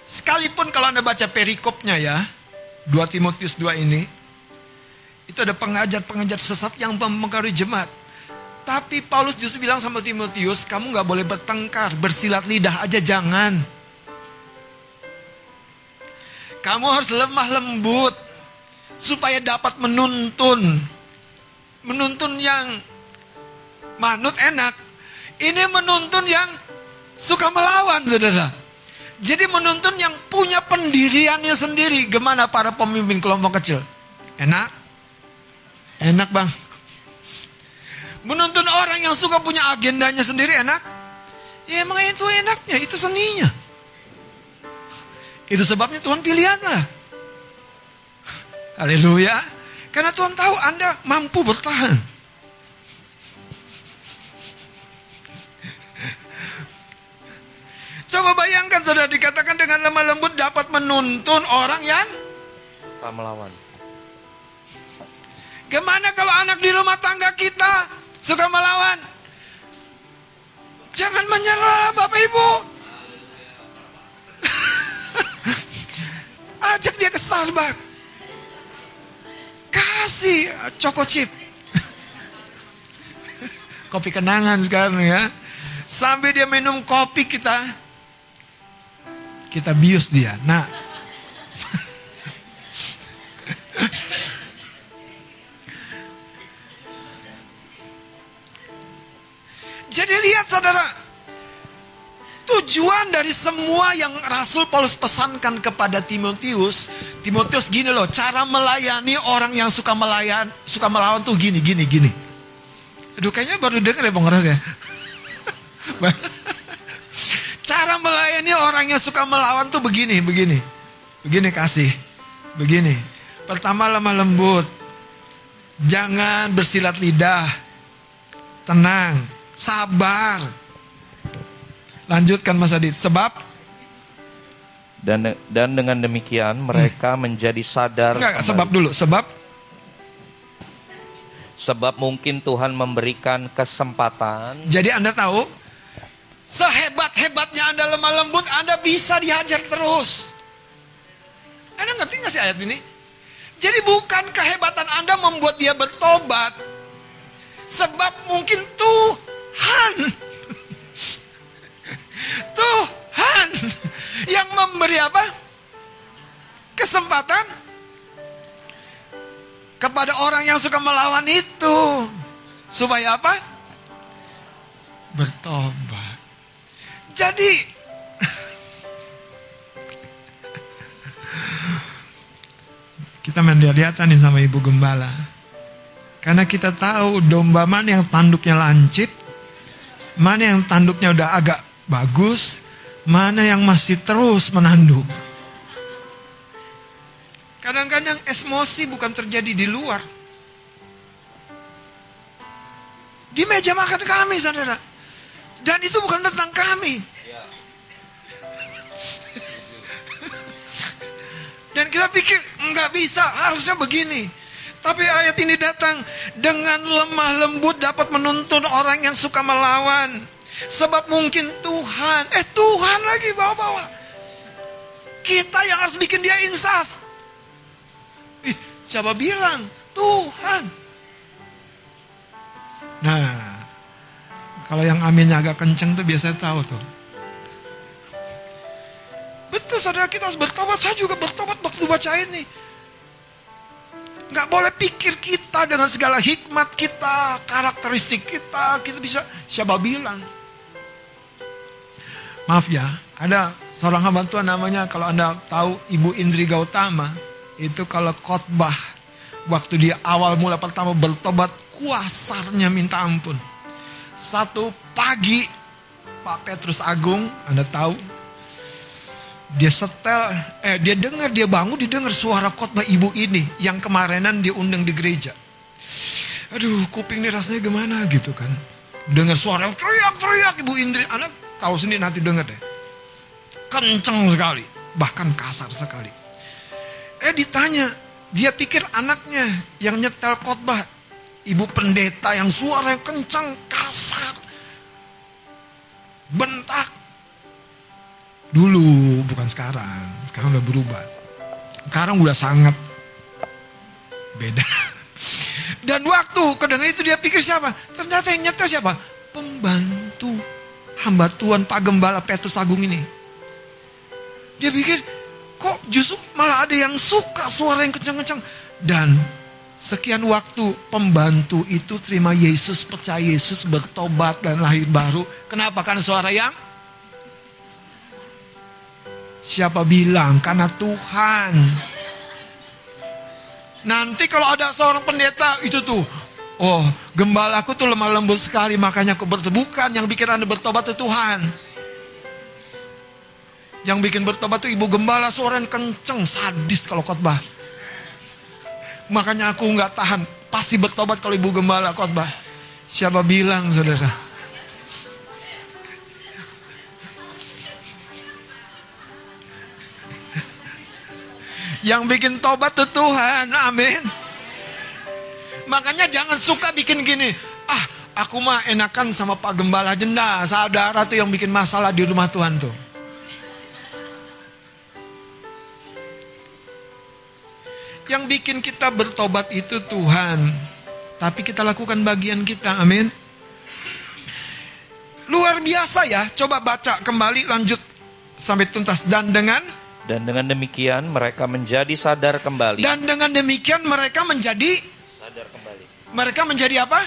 Sekalipun kalau anda baca perikopnya ya. 2 Timotius 2 ini. Itu ada pengajar-pengajar sesat yang mempengaruhi jemaat. Tapi Paulus justru bilang sama Timotius, kamu nggak boleh bertengkar, bersilat lidah aja jangan. Kamu harus lemah lembut supaya dapat menuntun. Menuntun yang manut enak. Ini menuntun yang suka melawan, saudara. Jadi menuntun yang punya pendiriannya sendiri. Gimana para pemimpin kelompok kecil? Enak? Enak bang. Menuntun orang yang suka punya agendanya sendiri enak? Ya emang itu enaknya, itu seninya. Itu sebabnya Tuhan pilihanlah. Haleluya. Karena Tuhan tahu Anda mampu bertahan. Coba bayangkan saudara dikatakan dengan lemah lembut dapat menuntun orang yang Suka melawan. Gimana kalau anak di rumah tangga kita suka melawan? Jangan menyerah Bapak Ibu. Ajak dia ke Starbucks. Kasih Choco Chip. kopi kenangan sekarang ya. Sambil dia minum kopi kita kita bius dia. Nah, tujuan dari semua yang Rasul Paulus pesankan kepada Timotius, Timotius gini loh, cara melayani orang yang suka melayan, suka melawan tuh gini, gini, gini. Aduh kayaknya baru dengar ya Bang Ras ya. cara melayani orang yang suka melawan tuh begini, begini. Begini kasih, begini. Pertama lemah lembut, jangan bersilat lidah, tenang, sabar. Lanjutkan Mas Adit. Sebab Dan dan dengan demikian mereka menjadi sadar enggak kembali. sebab dulu. Sebab sebab mungkin Tuhan memberikan kesempatan jadi Anda tahu sehebat-hebatnya Anda lemah lembut Anda bisa dihajar terus. Anda ngerti nggak sih ayat ini? Jadi bukan kehebatan Anda membuat dia bertobat. Sebab mungkin Tuhan Tuhan yang memberi apa? Kesempatan kepada orang yang suka melawan itu. Supaya apa? Bertobat. Jadi kita mendiat-diatan nih sama ibu gembala. Karena kita tahu domba mana yang tanduknya lancip, mana yang tanduknya udah agak bagus, mana yang masih terus menanduk. Kadang-kadang emosi bukan terjadi di luar. Di meja makan kami, saudara. Dan itu bukan tentang kami. Dan kita pikir nggak bisa, harusnya begini. Tapi ayat ini datang dengan lemah lembut dapat menuntun orang yang suka melawan. Sebab mungkin Tuhan, eh Tuhan lagi bawa-bawa. Kita yang harus bikin dia insaf. Ih, siapa bilang? Tuhan. Nah, kalau yang aminnya agak kenceng tuh biasanya tahu tuh. Betul saudara kita harus bertobat. Saya juga bertobat waktu baca ini. Nggak boleh pikir kita dengan segala hikmat kita, karakteristik kita, kita bisa siapa bilang. Maaf ya, ada seorang hamba Tuhan namanya kalau Anda tahu Ibu Indri Gautama, itu kalau khotbah waktu dia awal mula pertama bertobat kuasarnya minta ampun. Satu pagi Pak Petrus Agung, Anda tahu, dia setel, eh dia dengar, dia bangun, dia dengar suara khotbah ibu ini yang kemarinan diundang di gereja. Aduh, kuping ini rasanya gimana gitu kan. Dengar suara teriak-teriak ibu Indri, anak tahu sendiri nanti dengar deh. Kenceng sekali, bahkan kasar sekali. Eh ditanya, dia pikir anaknya yang nyetel khotbah, ibu pendeta yang suara yang kencang, kasar, bentak, Dulu, bukan sekarang. Sekarang udah berubah. Sekarang udah sangat beda. Dan waktu kedengar itu dia pikir siapa? Ternyata yang nyetel siapa? Pembantu hamba Tuhan Pak Gembala Petrus Agung ini. Dia pikir kok justru malah ada yang suka suara yang kencang-kencang. Dan sekian waktu pembantu itu terima Yesus, percaya Yesus, bertobat dan lahir baru. Kenapa? Karena suara yang Siapa bilang? Karena Tuhan. Nanti kalau ada seorang pendeta itu tuh, oh gembalaku tuh lemah lembut sekali makanya aku bertobat. Yang bikin anda bertobat itu Tuhan. Yang bikin bertobat tuh ibu gembala suara yang kenceng, sadis kalau khotbah. Makanya aku nggak tahan, pasti bertobat kalau ibu gembala khotbah. Siapa bilang saudara? Yang bikin tobat tuh Tuhan. Amin. Makanya jangan suka bikin gini. Ah, aku mah enakan sama Pak Gembala Jenda. Saudara tuh yang bikin masalah di rumah Tuhan tuh. Yang bikin kita bertobat itu Tuhan. Tapi kita lakukan bagian kita. Amin. Luar biasa ya. Coba baca kembali lanjut sampai tuntas. Dan dengan Dan dengan demikian mereka menjadi sadar kembali. dan dengan demikian mereka menjadi sadar kembali. Mereka menjadi apa?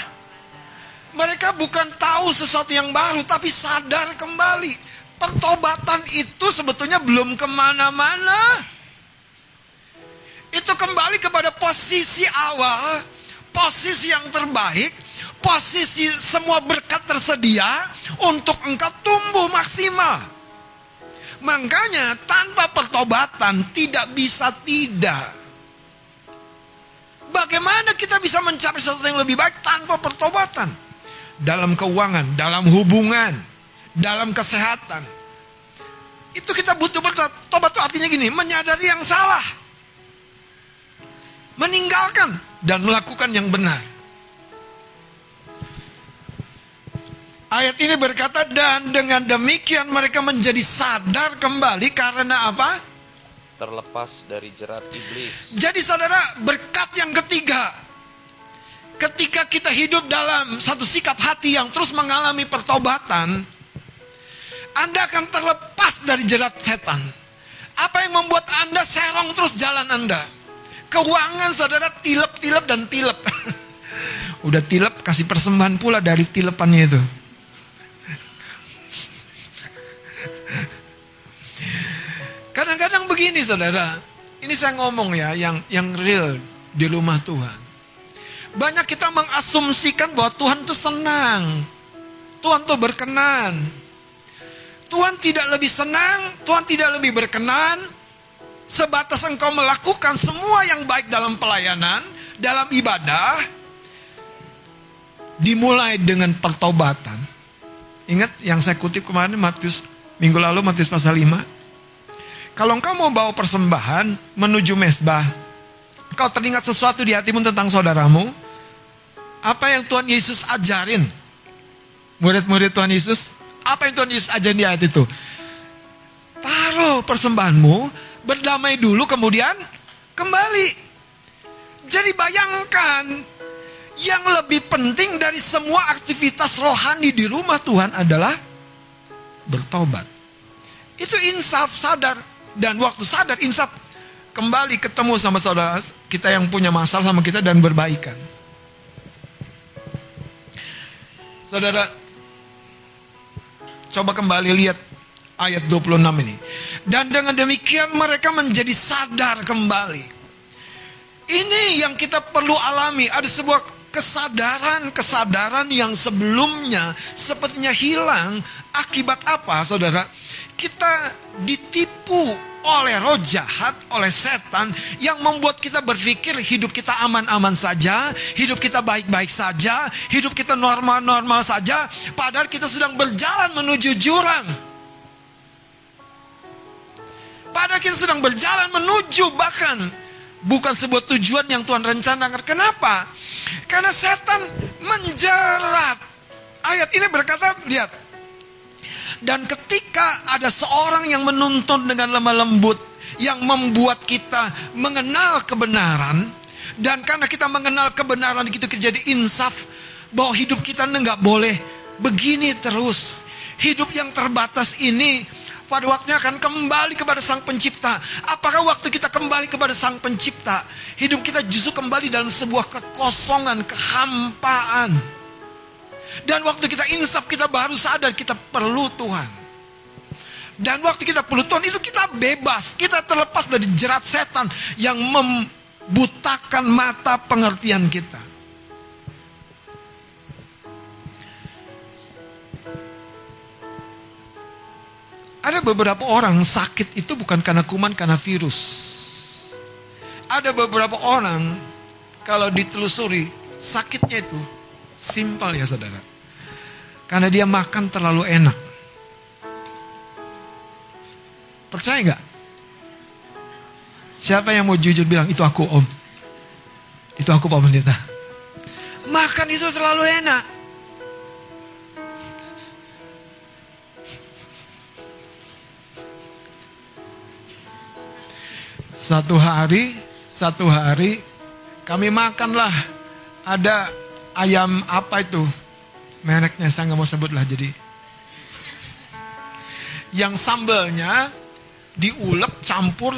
Mereka bukan tahu sesuatu yang baru, tapi sadar kembali. Pertobatan itu sebetulnya belum ke mana-mana. Itu kembali kepada posisi awal, posisi yang terbaik, posisi semua berkat tersedia untuk engkau tumbuh maksimal. Makanya tanpa pertobatan tidak bisa tidak. Bagaimana kita bisa mencapai sesuatu yang lebih baik tanpa pertobatan? Dalam keuangan, dalam hubungan, dalam kesehatan. Itu kita butuh bertobat. Tobat itu artinya gini, menyadari yang salah. Meninggalkan dan melakukan yang benar. Ayat ini berkata dan dengan demikian mereka menjadi sadar kembali karena apa? Terlepas dari jerat iblis. Jadi saudara, berkat yang ketiga. Ketika kita hidup dalam satu sikap hati yang terus mengalami pertobatan, Anda akan terlepas dari jerat setan. Apa yang membuat Anda serong terus jalan Anda? Keuangan saudara tilep-tilep dan tilep. Udah tilep kasih persembahan pula dari tilepannya itu. Kadang-kadang begini saudara, ini saya ngomong ya yang yang real di rumah Tuhan. Banyak kita mengasumsikan bahwa Tuhan itu senang. Tuhan tuh berkenan. Tuhan tidak lebih senang, Tuhan tidak lebih berkenan sebatas engkau melakukan semua yang baik dalam pelayanan, dalam ibadah dimulai dengan pertobatan. Ingat yang saya kutip kemarin Matius minggu lalu Matius pasal 5. Kalau engkau mau bawa persembahan menuju mesbah, engkau teringat sesuatu di hatimu tentang saudaramu, apa yang Tuhan Yesus ajarin? Murid-murid Tuhan Yesus, apa yang Tuhan Yesus ajarin di ayat itu? Taruh persembahanmu, berdamai dulu kemudian kembali. Jadi bayangkan, yang lebih penting dari semua aktivitas rohani di rumah Tuhan adalah bertobat. Itu insaf, sadar. Dan waktu sadar, insaf, kembali ketemu sama saudara kita yang punya masalah sama kita dan berbaikan. Saudara, coba kembali lihat ayat 26 ini. Dan dengan demikian mereka menjadi sadar kembali. Ini yang kita perlu alami. Ada sebuah kesadaran-kesadaran yang sebelumnya sepertinya hilang. Akibat apa saudara? Kita ditipu oleh roh jahat, oleh setan yang membuat kita berpikir hidup kita aman-aman saja, hidup kita baik-baik saja, hidup kita normal-normal saja, padahal kita sedang berjalan menuju jurang. Padahal kita sedang berjalan menuju bahkan bukan sebuah tujuan yang Tuhan rencanakan. Kenapa? Karena setan menjerat. Ayat ini berkata, lihat, dan ketika ada seorang yang menuntun dengan lemah lembut, yang membuat kita mengenal kebenaran, dan karena kita mengenal kebenaran itu jadi insaf, bahwa hidup kita nggak boleh begini terus. Hidup yang terbatas ini pada waktunya akan kembali kepada Sang Pencipta. Apakah waktu kita kembali kepada Sang Pencipta, hidup kita justru kembali dalam sebuah kekosongan, kehampaan. Dan waktu kita insaf kita baru sadar kita perlu Tuhan. Dan waktu kita perlu Tuhan itu kita bebas. Kita terlepas dari jerat setan yang membutakan mata pengertian kita. Ada beberapa orang sakit itu bukan karena kuman, karena virus. Ada beberapa orang kalau ditelusuri sakitnya itu Simpel ya saudara. Karena dia makan terlalu enak. Percaya nggak? Siapa yang mau jujur bilang itu aku om? Itu aku Pak Pendeta. Makan itu terlalu enak. Satu hari, satu hari kami makanlah ada ayam apa itu? Mereknya saya nggak mau sebut lah jadi. Yang sambalnya diulek campur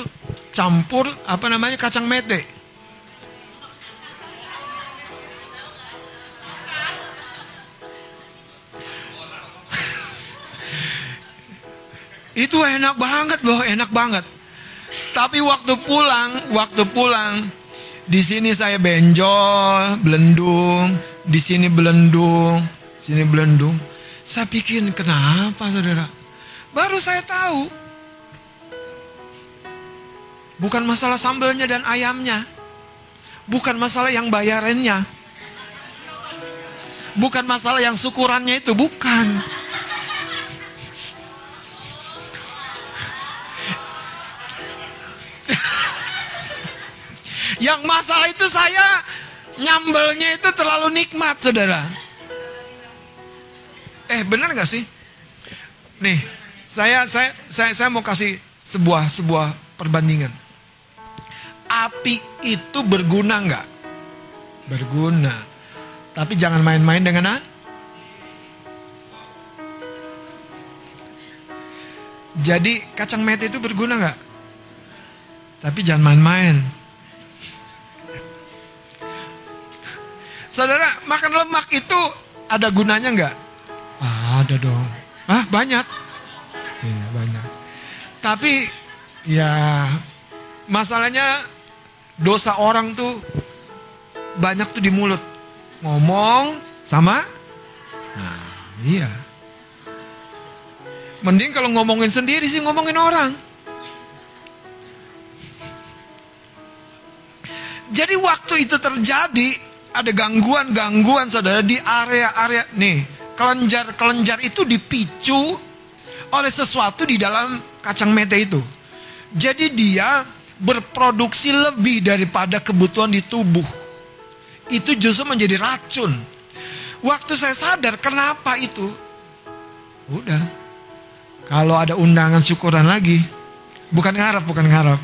campur apa namanya kacang mete. Itu enak banget loh, enak banget. Tapi waktu pulang, waktu pulang, di sini saya benjol, belendung, di sini belendung, sini belendung. Saya pikir kenapa saudara? Baru saya tahu. Bukan masalah sambelnya dan ayamnya. Bukan masalah yang bayarannya. Bukan masalah yang syukurannya itu, bukan. Yang masalah itu saya nyambelnya itu terlalu nikmat, saudara. Eh, benar nggak sih? Nih, saya saya saya saya mau kasih sebuah sebuah perbandingan. Api itu berguna nggak? Berguna. Tapi jangan main-main dengan. Jadi kacang mete itu berguna nggak? Tapi jangan main-main. Saudara, makan lemak itu ada gunanya nggak? Ah, ada dong. Ah, banyak. Iya, banyak. Tapi ya masalahnya dosa orang tuh banyak tuh di mulut. Ngomong sama nah, Iya. Mending kalau ngomongin sendiri sih ngomongin orang. Jadi waktu itu terjadi ada gangguan-gangguan saudara di area-area nih kelenjar-kelenjar itu dipicu oleh sesuatu di dalam kacang mete itu. Jadi dia berproduksi lebih daripada kebutuhan di tubuh. Itu justru menjadi racun. Waktu saya sadar kenapa itu, udah. Kalau ada undangan syukuran lagi, bukan ngarep, bukan ngarep.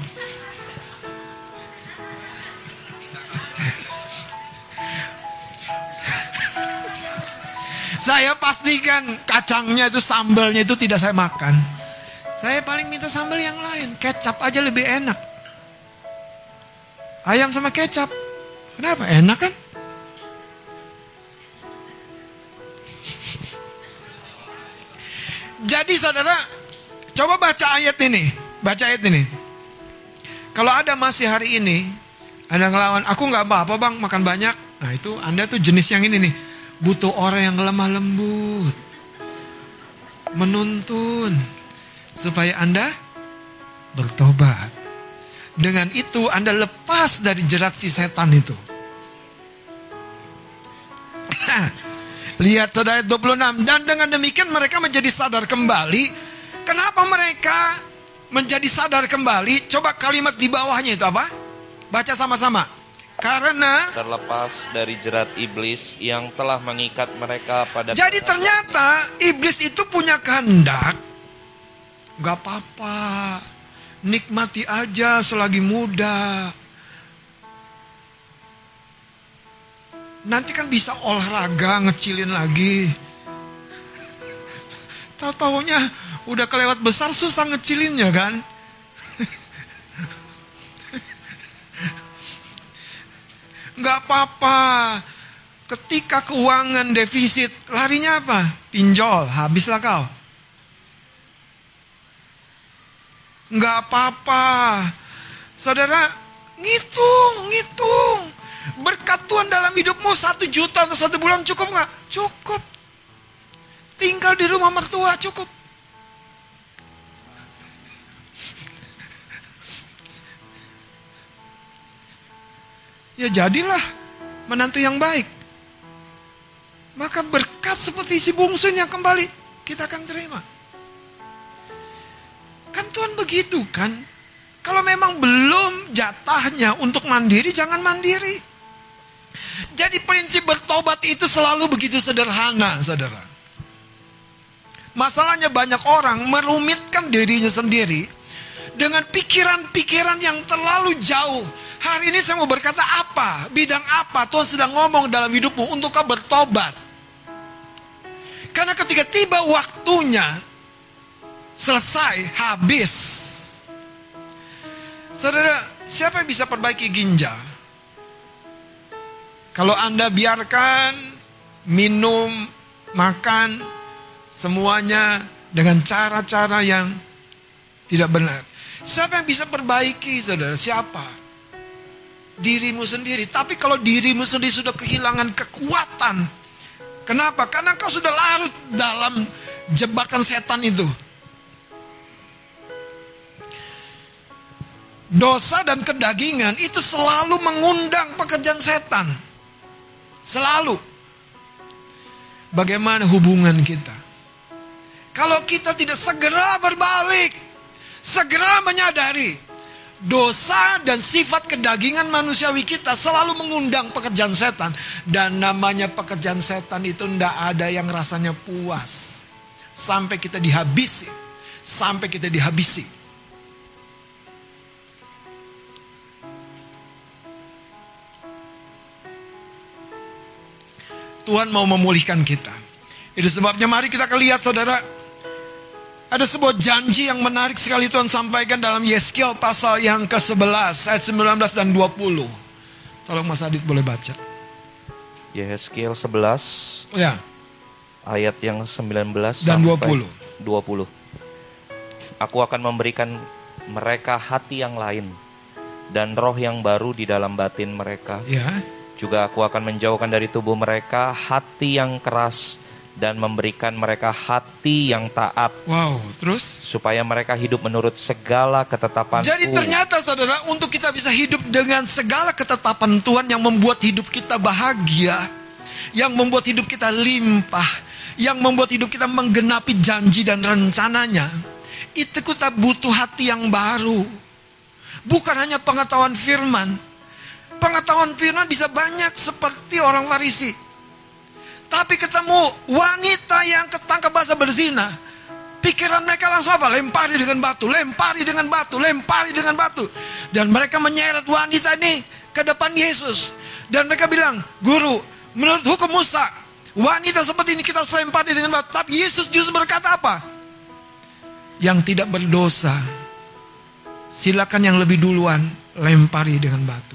Saya pastikan kacangnya itu sambalnya itu tidak saya makan. Saya paling minta sambal yang lain, kecap aja lebih enak. Ayam sama kecap. Kenapa? Enak kan? Jadi saudara, coba baca ayat ini. Baca ayat ini. Kalau ada masih hari ini, ada ngelawan, aku nggak apa-apa bang, makan banyak. Nah itu anda tuh jenis yang ini nih. Butuh orang yang lemah lembut. Menuntun. Supaya anda bertobat. Dengan itu anda lepas dari jerat si setan itu. Lihat saudara ayat 26. Dan dengan demikian mereka menjadi sadar kembali. Kenapa mereka menjadi sadar kembali? Coba kalimat di bawahnya itu apa? Baca sama-sama. Karena terlepas dari jerat iblis yang telah mengikat mereka pada jadi ternyata iblis itu punya kehendak. Gak apa-apa. Nikmati aja selagi muda. Nanti kan bisa olahraga ngecilin lagi. Tahu-taunya udah kelewat besar susah ngecilinnya kan. Nggak apa-apa. Ketika keuangan defisit, larinya apa? Pinjol, habislah kau. Nggak apa-apa. Saudara, ngitung, ngitung. Berkat Tuhan dalam hidupmu satu juta atau satu bulan cukup nggak? Cukup. Tinggal di rumah mertua cukup. Ya jadilah menantu yang baik. Maka berkat seperti si bungsunya kembali kita akan terima. Kan Tuhan begitu kan? Kalau memang belum jatahnya untuk mandiri, jangan mandiri. Jadi prinsip bertobat itu selalu begitu sederhana, saudara. Masalahnya banyak orang merumitkan dirinya sendiri dengan pikiran-pikiran yang terlalu jauh. Hari ini saya mau berkata apa? Bidang apa Tuhan sedang ngomong dalam hidupmu untuk kau bertobat. Karena ketika tiba waktunya, selesai, habis. Saudara, siapa yang bisa perbaiki ginjal? Kalau Anda biarkan minum, makan, semuanya dengan cara-cara yang tidak benar. Siapa yang bisa perbaiki, saudara? Siapa? Dirimu sendiri. Tapi kalau dirimu sendiri sudah kehilangan kekuatan, kenapa? Karena kau sudah larut dalam jebakan setan itu. Dosa dan kedagingan itu selalu mengundang pekerjaan setan. Selalu. Bagaimana hubungan kita? Kalau kita tidak segera berbalik, segera menyadari dosa dan sifat kedagingan manusiawi kita selalu mengundang pekerjaan setan dan namanya pekerjaan setan itu ndak ada yang rasanya puas sampai kita dihabisi, sampai kita dihabisi. Tuhan mau memulihkan kita. Itu sebabnya mari kita lihat saudara. Ada sebuah janji yang menarik sekali Tuhan sampaikan dalam Yeskiel pasal yang ke-11 ayat 19 dan 20. Tolong Mas Adit boleh baca. Yehezkiel 11 Ya, ayat yang 19 Dan sampai 20. Aku akan memberikan mereka hati yang lain dan roh yang baru di dalam batin mereka. ya. Juga aku akan menjauhkan dari tubuh mereka hati yang keras dan memberikan mereka hati yang taat Wow, terus? supaya mereka hidup menurut segala ketetapanku. Jadi ternyata saudara, untuk kita bisa hidup dengan segala ketetapan Tuhan yang membuat hidup kita bahagia, yang membuat hidup kita limpah, yang membuat hidup kita menggenapi janji dan rencananya, itu kita butuh hati yang baru. Bukan hanya pengetahuan firman. Pengetahuan firman bisa banyak seperti orang Farisi. Tapi ketemu wanita yang ketangkap basah berzina. Pikiran mereka langsung apa? Lempari dengan batu, lempari dengan batu, lempari dengan batu. Dan mereka menyeret wanita ini ke depan Yesus. Dan mereka bilang, Guru, menurut hukum Musa, wanita seperti ini kita harus lempari dengan batu. Tapi Yesus justru berkata apa? Yang tidak berdosa, silakan yang lebih duluan lempari dengan batu.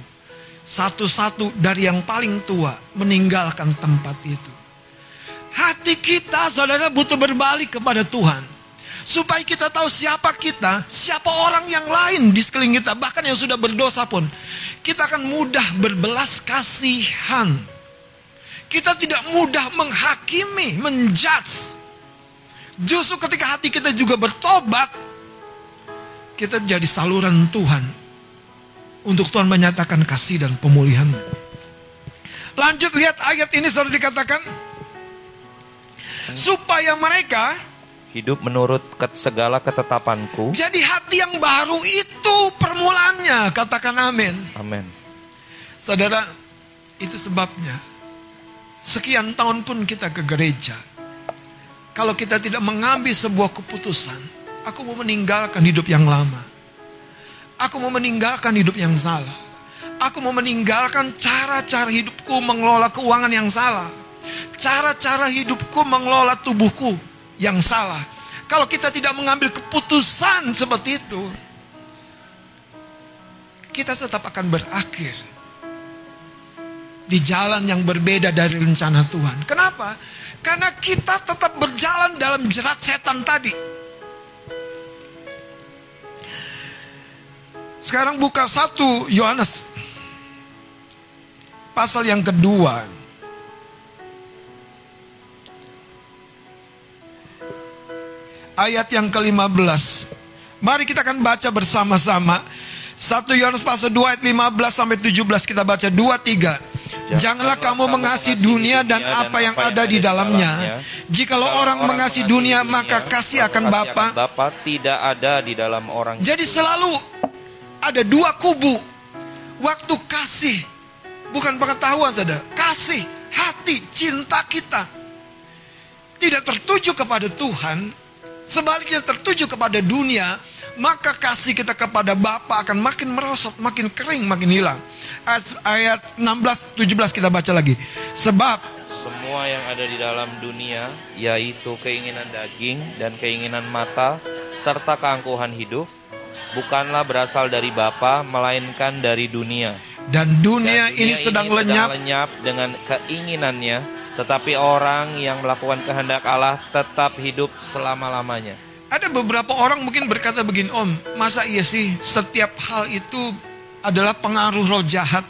Satu-satu dari yang paling tua meninggalkan tempat itu. Hati kita, saudara, butuh berbalik kepada Tuhan. Supaya kita tahu siapa kita, siapa orang yang lain di sekeliling kita, bahkan yang sudah berdosa pun. Kita akan mudah berbelas kasihan. Kita tidak mudah menghakimi, menjudge. Justru ketika hati kita juga bertobat, kita jadi saluran Tuhan. Untuk Tuhan menyatakan kasih dan pemulihan. Lanjut lihat ayat ini sudah dikatakan, supaya mereka Hidup menurut segala ketetapanku. jadi hati yang baru itu permulaannya. Katakan amin. Amin. Saudara, itu sebabnya sekian tahun pun kita ke gereja. Kalau kita tidak mengambil sebuah keputusan, aku mau meninggalkan hidup yang lama. Aku mau meninggalkan hidup yang salah. Aku mau meninggalkan cara-cara hidupku mengelola keuangan yang salah. Cara-cara hidupku mengelola tubuhku yang salah. Kalau kita tidak mengambil keputusan seperti itu, kita tetap akan berakhir di jalan yang berbeda dari rencana Tuhan. Kenapa? Karena kita tetap berjalan dalam jerat setan tadi. Sekarang buka satu Yohanes pasal yang kedua. Ayat yang ke-15. Mari kita akan baca bersama-sama. 1 Yohanes pasal 2 ayat 15 sampai 17 kita baca 2 3. Janganlah kamu mengasihi dunia dan apa yang ada di dalamnya. Jikalau orang mengasihi dunia maka kasih akan Bapa tidak ada di dalam orang. jadi selalu ada dua kubu. Waktu kasih, bukan pengetahuan saudara. Kasih, hati, cinta kita. Tidak tertuju kepada Tuhan, sebaliknya tertuju kepada dunia, maka kasih kita kepada Bapa akan makin merosot, makin kering, makin hilang. Ayat, ayat 16, 17 kita baca lagi. Sebab Semua yang ada di dalam dunia, yaitu keinginan daging dan keinginan mata, serta keangkuhan hidup, bukanlah berasal dari Bapa, melainkan dari dunia. dan dunia, Dan ini sedang lenyap lenyap dengan keinginannya, tetapi orang yang melakukan kehendak Allah tetap hidup selama-lamanya. Ada beberapa orang mungkin berkata begini, Om, masa iya sih setiap hal itu adalah pengaruh roh jahat?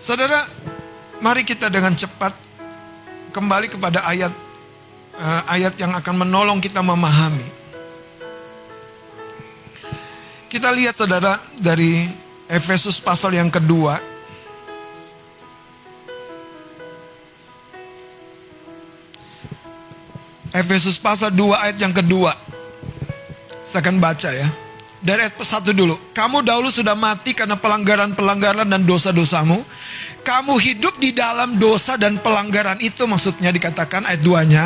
Saudara, mari kita dengan cepat kembali kepada ayat eh, ayat yang akan menolong kita memahami. Kita lihat saudara dari Efesus pasal yang kedua. Efesus pasal 2 ayat yang kedua. Saya akan baca ya. Dari ayat satu dulu. Kamu dahulu sudah mati karena pelanggaran-pelanggaran dan dosa-dosamu. Kamu hidup di dalam dosa dan pelanggaran itu maksudnya dikatakan ayat 2-nya.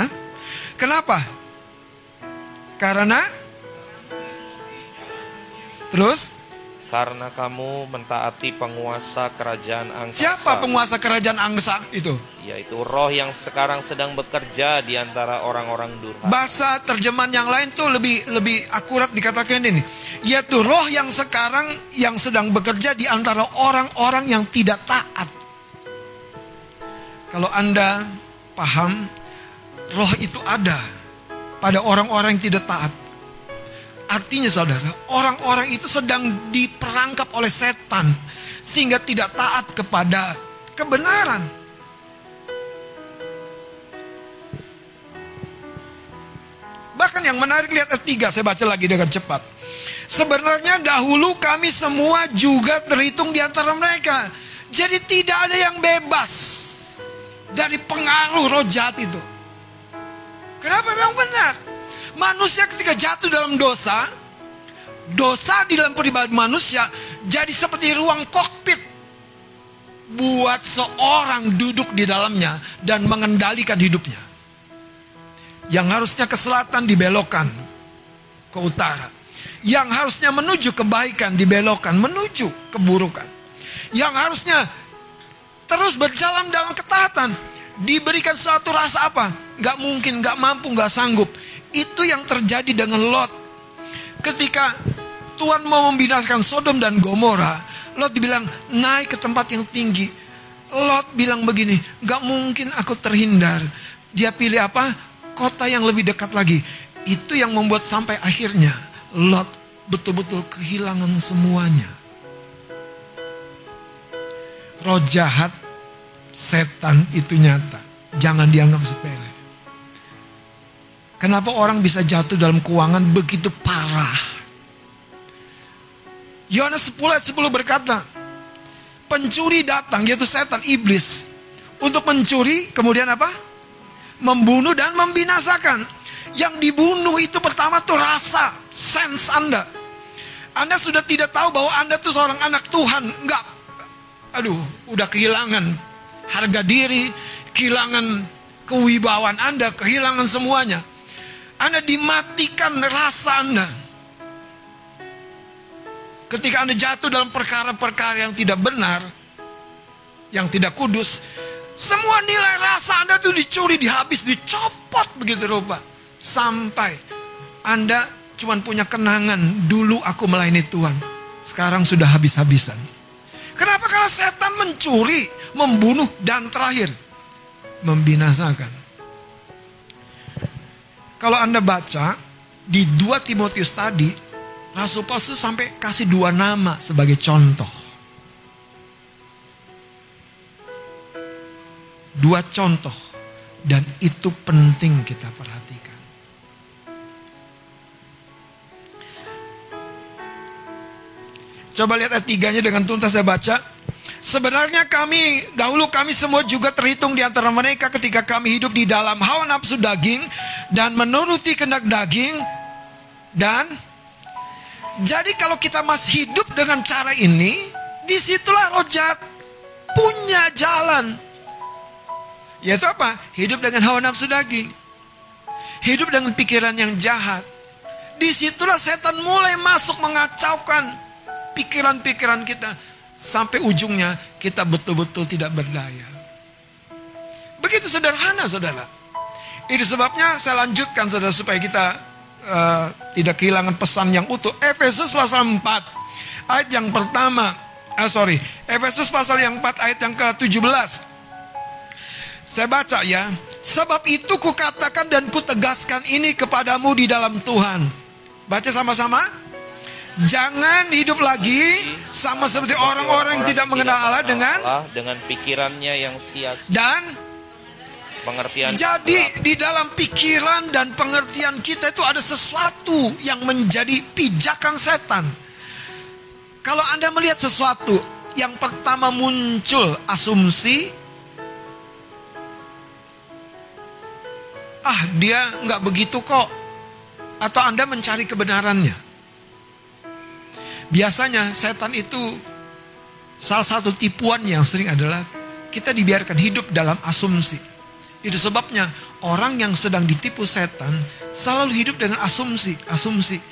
Kenapa? Karena Terus Karena kamu mentaati penguasa kerajaan angkasa. siapa penguasa kerajaan angsa itu? Yaitu roh yang sekarang sedang bekerja di antara orang-orang durhaka. Bahasa terjemahan yang lain tuh lebih lebih akurat dikatakan ini. Yaitu roh yang sekarang yang sedang bekerja di antara orang-orang yang tidak taat. Kalau Anda paham, roh itu ada pada orang-orang yang tidak taat. Artinya saudara, orang-orang itu sedang diperangkap oleh setan sehingga tidak taat kepada kebenaran. Bahkan yang menarik lihat ayat 3 saya baca lagi dengan cepat. Sebenarnya dahulu kami semua juga terhitung di antara mereka. Jadi tidak ada yang bebas dari pengaruh roh jahat itu. Kenapa memang benar? Manusia ketika jatuh dalam dosa, dosa di dalam pribadi manusia jadi seperti ruang kokpit buat seorang duduk di dalamnya dan mengendalikan hidupnya. Yang harusnya ke selatan dibelokkan ke utara. Yang harusnya menuju kebaikan dibelokkan menuju keburukan. Yang harusnya terus berjalan dalam ketaatan diberikan suatu rasa apa? Gak mungkin, gak mampu, gak sanggup. Itu yang terjadi dengan Lot. Ketika Tuhan mau membinasakan Sodom dan Gomora, Lot dibilang naik ke tempat yang tinggi. Lot bilang begini, gak mungkin aku terhindar. Dia pilih apa? Kota yang lebih dekat lagi. Itu yang membuat sampai akhirnya Lot betul-betul kehilangan semuanya. Roh jahat, setan itu nyata. Jangan dianggap sepele. Kenapa orang bisa jatuh dalam keuangan begitu parah? Yohanes 10 ayat 10 berkata, pencuri datang yaitu setan iblis untuk mencuri kemudian apa? Membunuh dan membinasakan. Yang dibunuh itu pertama tuh rasa, sense Anda. Anda sudah tidak tahu bahwa Anda tuh seorang anak Tuhan, enggak. Aduh, udah kehilangan harga diri, kehilangan kewibawaan Anda, kehilangan semuanya. Anda dimatikan rasa Anda. Ketika Anda jatuh dalam perkara-perkara yang tidak benar, yang tidak kudus, semua nilai rasa Anda tuh dicuri, dihabis, dicopot begitu rupa. Sampai Anda cuma punya kenangan, dulu aku melayani Tuhan. Sekarang sudah habis-habisan. Kenapa? Karena setan mencuri, membunuh, dan terakhir membinasakan. Kalau Anda baca di 2 Timotius tadi, Rasul Paulus itu sampai kasih dua nama sebagai contoh. Dua contoh. Dan itu penting kita perhatikan. Coba lihat ayat tiganya dengan tuntas saya baca. Sebenarnya kami, dahulu kami semua juga terhitung di antara mereka ketika kami hidup di dalam hawa nafsu daging dan menuruti kehendak daging dan jadi kalau kita masih hidup dengan cara ini, di situlah roh jahat punya jalan. Yaitu apa? Hidup dengan hawa nafsu daging. Hidup dengan pikiran yang jahat. Di situlah setan mulai masuk mengacaukan pikiran-pikiran kita. Sampai ujungnya kita betul-betul tidak berdaya. Begitu sederhana saudara. Itu sebabnya saya lanjutkan saudara supaya kita uh, tidak kehilangan pesan yang utuh. Efesus pasal 4 ayat yang pertama. Ah sorry, Efesus pasal yang 4 ayat yang ke-17. Saya baca ya. Sebab itu kukatakan dan kutegaskan ini kepadamu di dalam Tuhan. Baca sama-sama. Jangan hidup lagi sama seperti orang-orang yang tidak mengenal Allah dengan dengan pikirannya yang sia-sia dan pengertian Jadi di dalam pikiran dan pengertian kita itu ada sesuatu yang menjadi pijakan setan. Kalau Anda melihat sesuatu, yang pertama muncul asumsi, ah dia nggak begitu kok, atau Anda mencari kebenarannya. Biasanya setan itu salah satu tipuan yang sering adalah kita dibiarkan hidup dalam asumsi. Itu sebabnya orang yang sedang ditipu setan selalu hidup dengan asumsi, asumsi.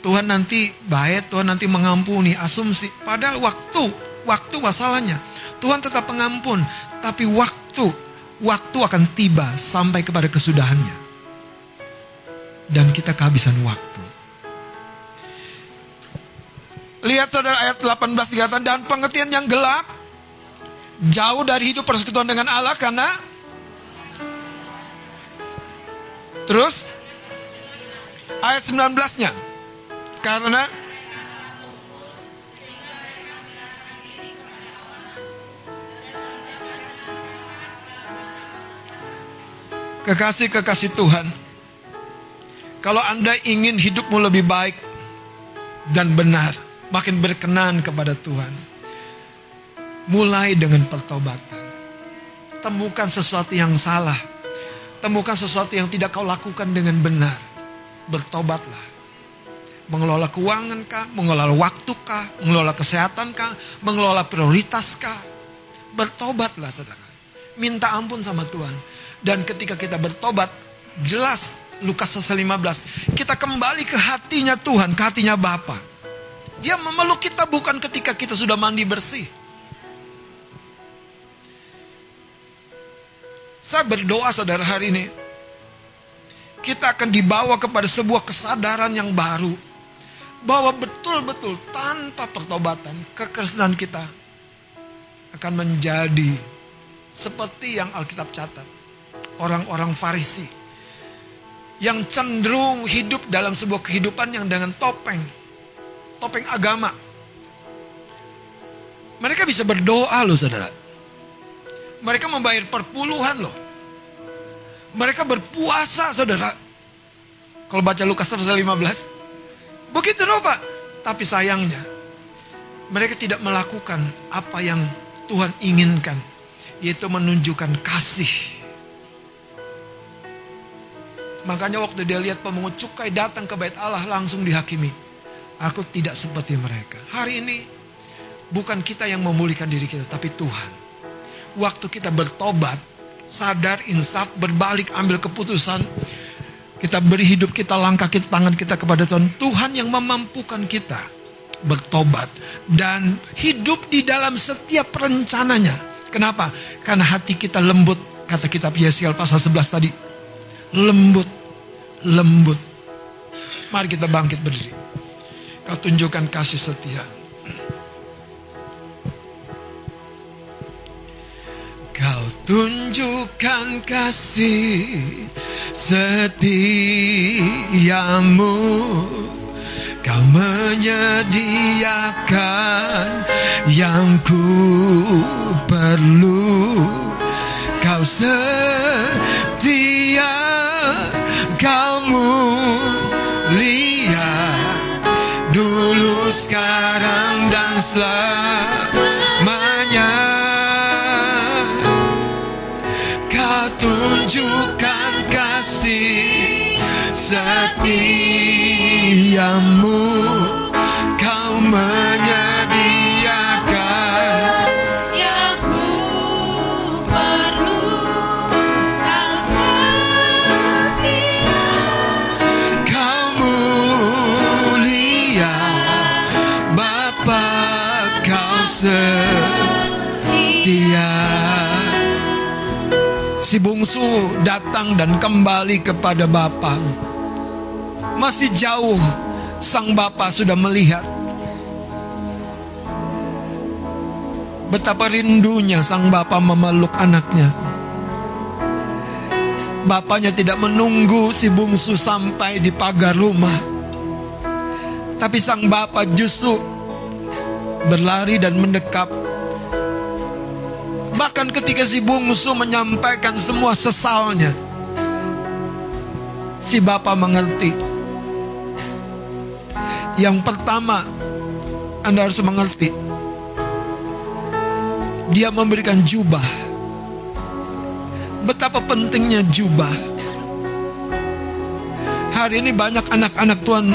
Tuhan nanti baik, Tuhan nanti mengampuni, asumsi. Padahal waktu, waktu masalahnya. Tuhan tetap pengampun, tapi waktu, waktu akan tiba sampai kepada kesudahannya. Dan kita kehabisan waktu. Lihat saudara ayat 18 dikatakan dan pengertian yang gelap jauh dari hidup persekutuan dengan Allah karena Terus ayat 19-nya. Karena kekasih-kekasih Tuhan. Kalau Anda ingin hidupmu lebih baik dan benar, makin berkenan kepada Tuhan, mulai dengan pertobatan. Temukan sesuatu yang salah, temukan sesuatu yang tidak kau lakukan dengan benar. Bertobatlah. Mengelola keuangan kah, mengelola waktu kah, mengelola kesehatan kah, mengelola prioritas kah. Bertobatlah saudara. Minta ampun sama Tuhan. Dan ketika kita bertobat, jelas Lukas 15, kita kembali ke hatinya Tuhan, ke hatinya Bapa. Dia memeluk kita bukan ketika kita sudah mandi bersih. Saya berdoa saudara hari ini. Kita akan dibawa kepada sebuah kesadaran yang baru. Bahwa betul-betul tanpa pertobatan, kekristenan kita akan menjadi seperti yang Alkitab catat. Orang-orang Farisi yang cenderung hidup dalam sebuah kehidupan yang dengan topeng. Topeng agama. Mereka bisa berdoa loh saudara. Mereka membayar perpuluhan loh. Mereka berpuasa saudara. Kalau baca Lukas 15. Begitu loh Pak. Tapi sayangnya. Mereka tidak melakukan apa yang Tuhan inginkan. Yaitu menunjukkan kasih. Makanya waktu dia lihat pemungut cukai datang ke bait Allah langsung dihakimi. Aku tidak seperti mereka. Hari ini bukan kita yang memulihkan diri kita tapi Tuhan. Waktu kita bertobat, sadar, insaf, berbalik, ambil keputusan. Kita beri hidup kita, langkah kita, tangan kita kepada Tuhan. Tuhan yang memampukan kita bertobat. Dan hidup di dalam setiap rencananya. Kenapa? Karena hati kita lembut. Kata kitab Yesial pasal 11 tadi. Lembut. Lembut. Mari kita bangkit berdiri. Kau tunjukkan kasih setia. Kau tunjukkan kasih setiamu. Kau menyediakan yang ku perlu. Kau setia Kau mulia Dulu sekarang dan selamanya. Kau tunjukkan kasih setiamu. Kau menyediakan Si bungsu datang dan kembali kepada Bapa. Masih jauh sang Bapa sudah melihat Betapa rindunya sang Bapa memeluk anaknya. Bapaknya tidak menunggu si bungsu sampai di pagar rumah. Tapi sang bapak justru berlari dan mendekap. Bahkan ketika si bungsu menyampaikan semua sesalnya. Si bapak mengerti. Yang pertama, Anda harus mengerti. Dia memberikan jubah betapa pentingnya jubah. Hari ini banyak anak-anak Tuhan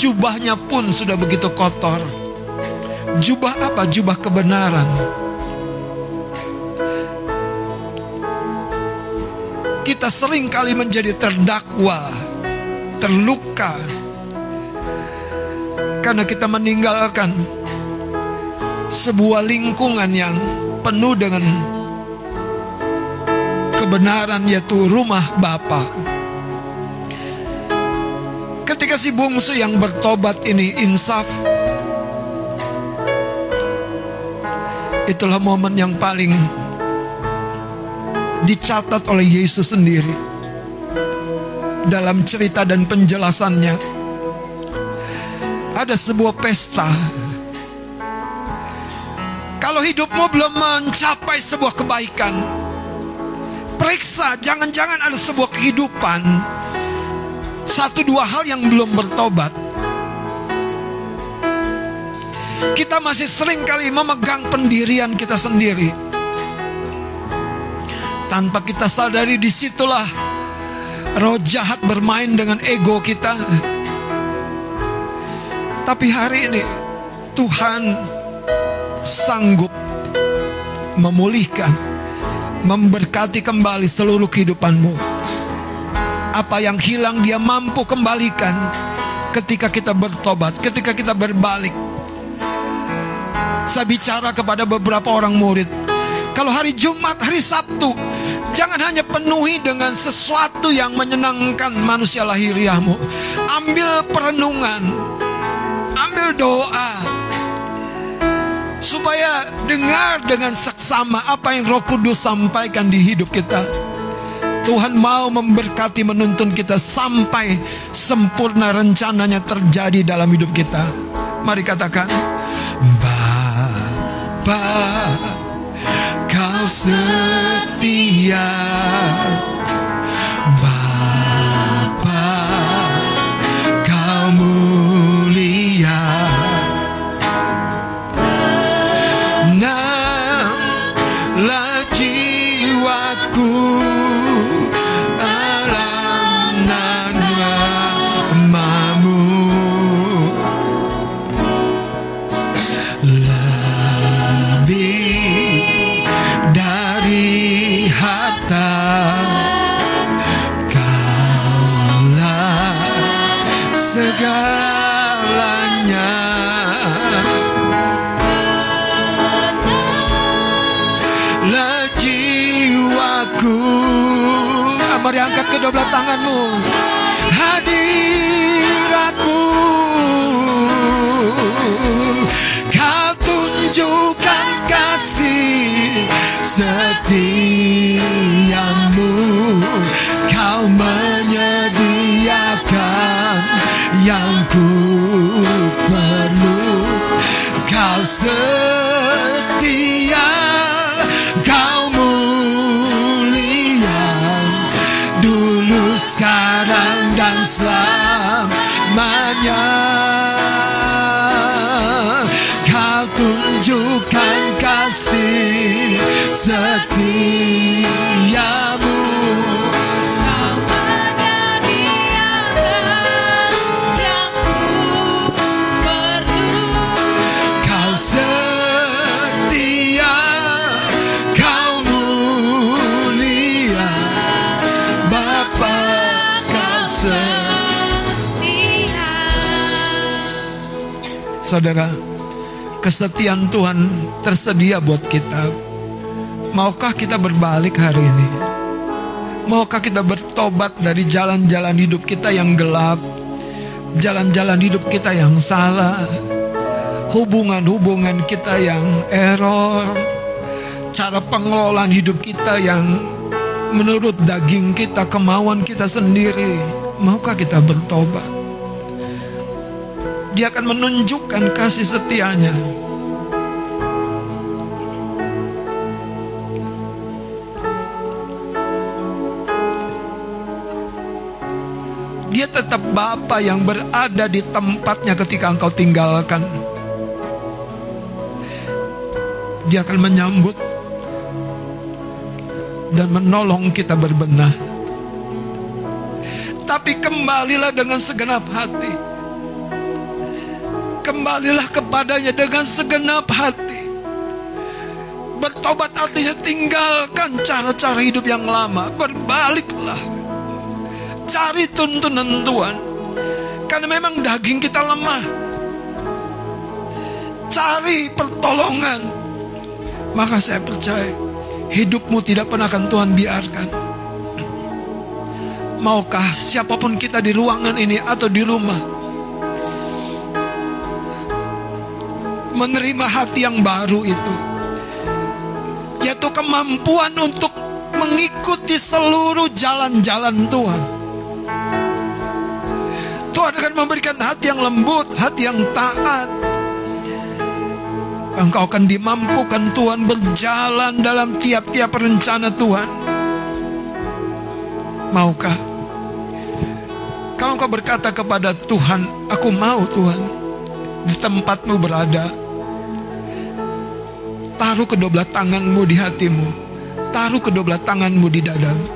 jubahnya pun sudah begitu kotor. Jubah apa? Jubah kebenaran. Kita sering kali menjadi terdakwa, terluka karena kita meninggalkan sebuah lingkungan yang penuh dengan kebenaran yaitu rumah Bapa. Ketika si bungsu yang bertobat ini insaf, itulah momen yang paling dicatat oleh Yesus sendiri dalam cerita dan penjelasannya. Ada sebuah pesta. Kalau hidupmu belum mencapai sebuah kebaikan, periksa jangan-jangan ada sebuah kehidupan satu dua hal yang belum bertobat. Kita masih sering kali memegang pendirian kita sendiri. Tanpa kita sadari di situlah roh jahat bermain dengan ego kita. Tapi hari ini Tuhan sanggup memulihkan, memberkati kembali seluruh kehidupanmu. Apa yang hilang dia mampu kembalikan ketika kita bertobat, ketika kita berbalik. Saya bicara kepada beberapa orang murid, kalau hari Jumat, hari Sabtu, jangan hanya penuhi dengan sesuatu yang menyenangkan manusia lahiriahmu. Ambil perenungan, ambil doa, supaya dengar dengan seksama apa yang Roh Kudus sampaikan di hidup kita. Tuhan mau memberkati menuntun kita sampai sempurna rencananya terjadi dalam hidup kita. Mari katakan, Bapa, kau kedua belah tanganmu. Hadir aku. Kau tunjukkan kasih setiamu. Kau menyediakan yang ku perlu. Kau setia Saudara Kesetiaan Tuhan tersedia buat kita. Maukah kita berbalik hari ini? Maukah kita bertobat dari jalan-jalan hidup kita yang gelap? Jalan-jalan hidup kita yang salah? Hubungan-hubungan kita yang error, cara pengelolaan hidup kita yang menurut daging kita, kemauan kita sendiri. Maukah kita bertobat? Dia akan menunjukkan kasih setianya. Dia tetap Bapa yang berada di tempatnya ketika engkau tinggalkan. Dia akan menyambut dan menolong kita berbenah. Tapi kembalilah dengan segenap hati. Kembalilah kepadanya dengan segenap hati. Bertobat artinya tinggalkan cara-cara hidup yang lama. Berbaliklah. Cari tuntunan Tuhan. Karena memang daging kita lemah. Cari pertolongan. Maka saya percaya hidupmu tidak pernah akan Tuhan biarkan. Maukah siapa pun kita di ruangan ini atau di rumah menerima hati yang baru itu, yaitu kemampuan untuk mengikuti seluruh jalan-jalan Tuhan. Tuhan akan memberikan hati yang lembut, hati yang taat. Engkau akan dimampukan Tuhan berjalan dalam tiap-tiap rencana Tuhan. Maukah? Kalau engkau berkata kepada Tuhan, aku mau Tuhan di tempatmu berada. Taruh kedua belah tanganmu di hatimu. Taruh kedua belah tanganmu di dadamu.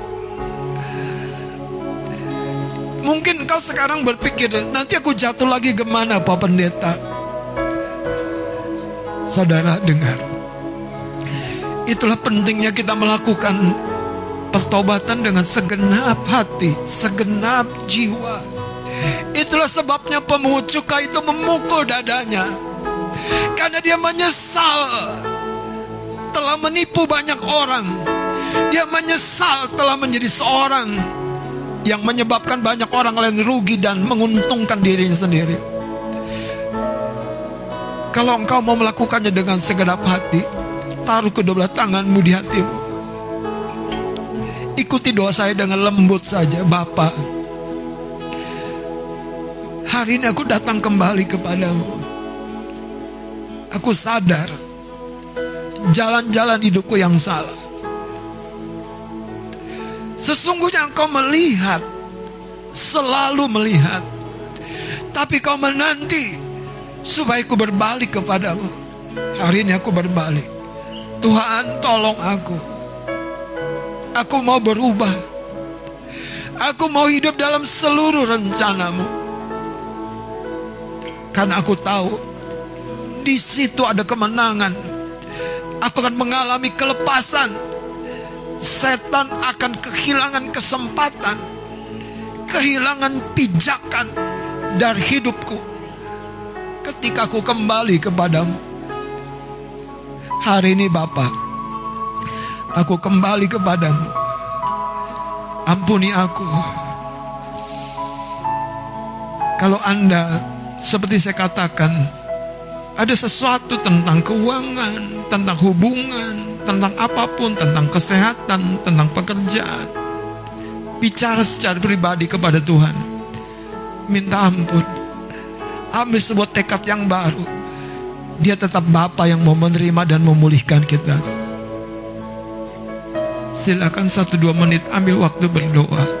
Mungkin kau sekarang berpikir, nanti aku jatuh lagi ke mana Pak Pendeta? Saudara dengar. Itulah pentingnya kita melakukan pertobatan dengan segenap hati, segenap jiwa. Itulah sebabnya pemungut itu memukul dadanya. Karena dia menyesal telah menipu banyak orang. Dia menyesal telah menjadi seorang yang menyebabkan banyak orang lain rugi dan menguntungkan dirinya sendiri. Kalau engkau mau melakukannya dengan segenap hati, taruh kedua belah tanganmu di hatimu. Ikuti doa saya dengan lembut saja, Bapak. Hari ini aku datang kembali kepadamu. Aku sadar jalan-jalan hidupku yang salah. Sesungguhnya engkau melihat, selalu melihat. Tapi kau menanti supaya aku berbalik kepadamu. Hari ini aku berbalik. Tuhan tolong aku. Aku mau berubah. Aku mau hidup dalam seluruh rencanamu. Karena aku tahu di situ ada kemenangan. Aku akan mengalami kelepasan. Setan akan kehilangan kesempatan, kehilangan pijakan dari hidupku ketika aku kembali kepadamu. Hari ini Bapak, aku kembali kepadamu. Ampuni aku. Kalau Anda, seperti saya katakan, ada sesuatu tentang keuangan, tentang hubungan, tentang apa pun, tentang kesehatan, tentang pekerjaan. Bicara secara pribadi kepada Tuhan. Minta ampun. Ambil sebuah tekad yang baru. Dia tetap Bapa yang mau menerima dan memulihkan kita. Silakan satu dua menit ambil waktu berdoa.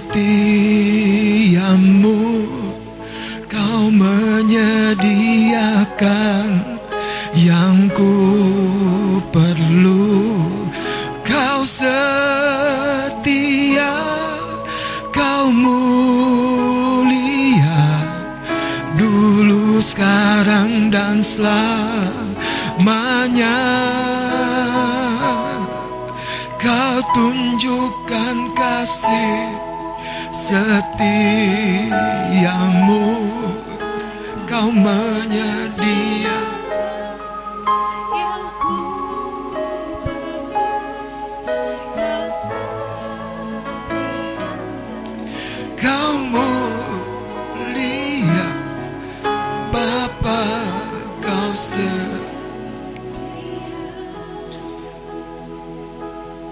Kau menyedia Kau mulia Bapa kau se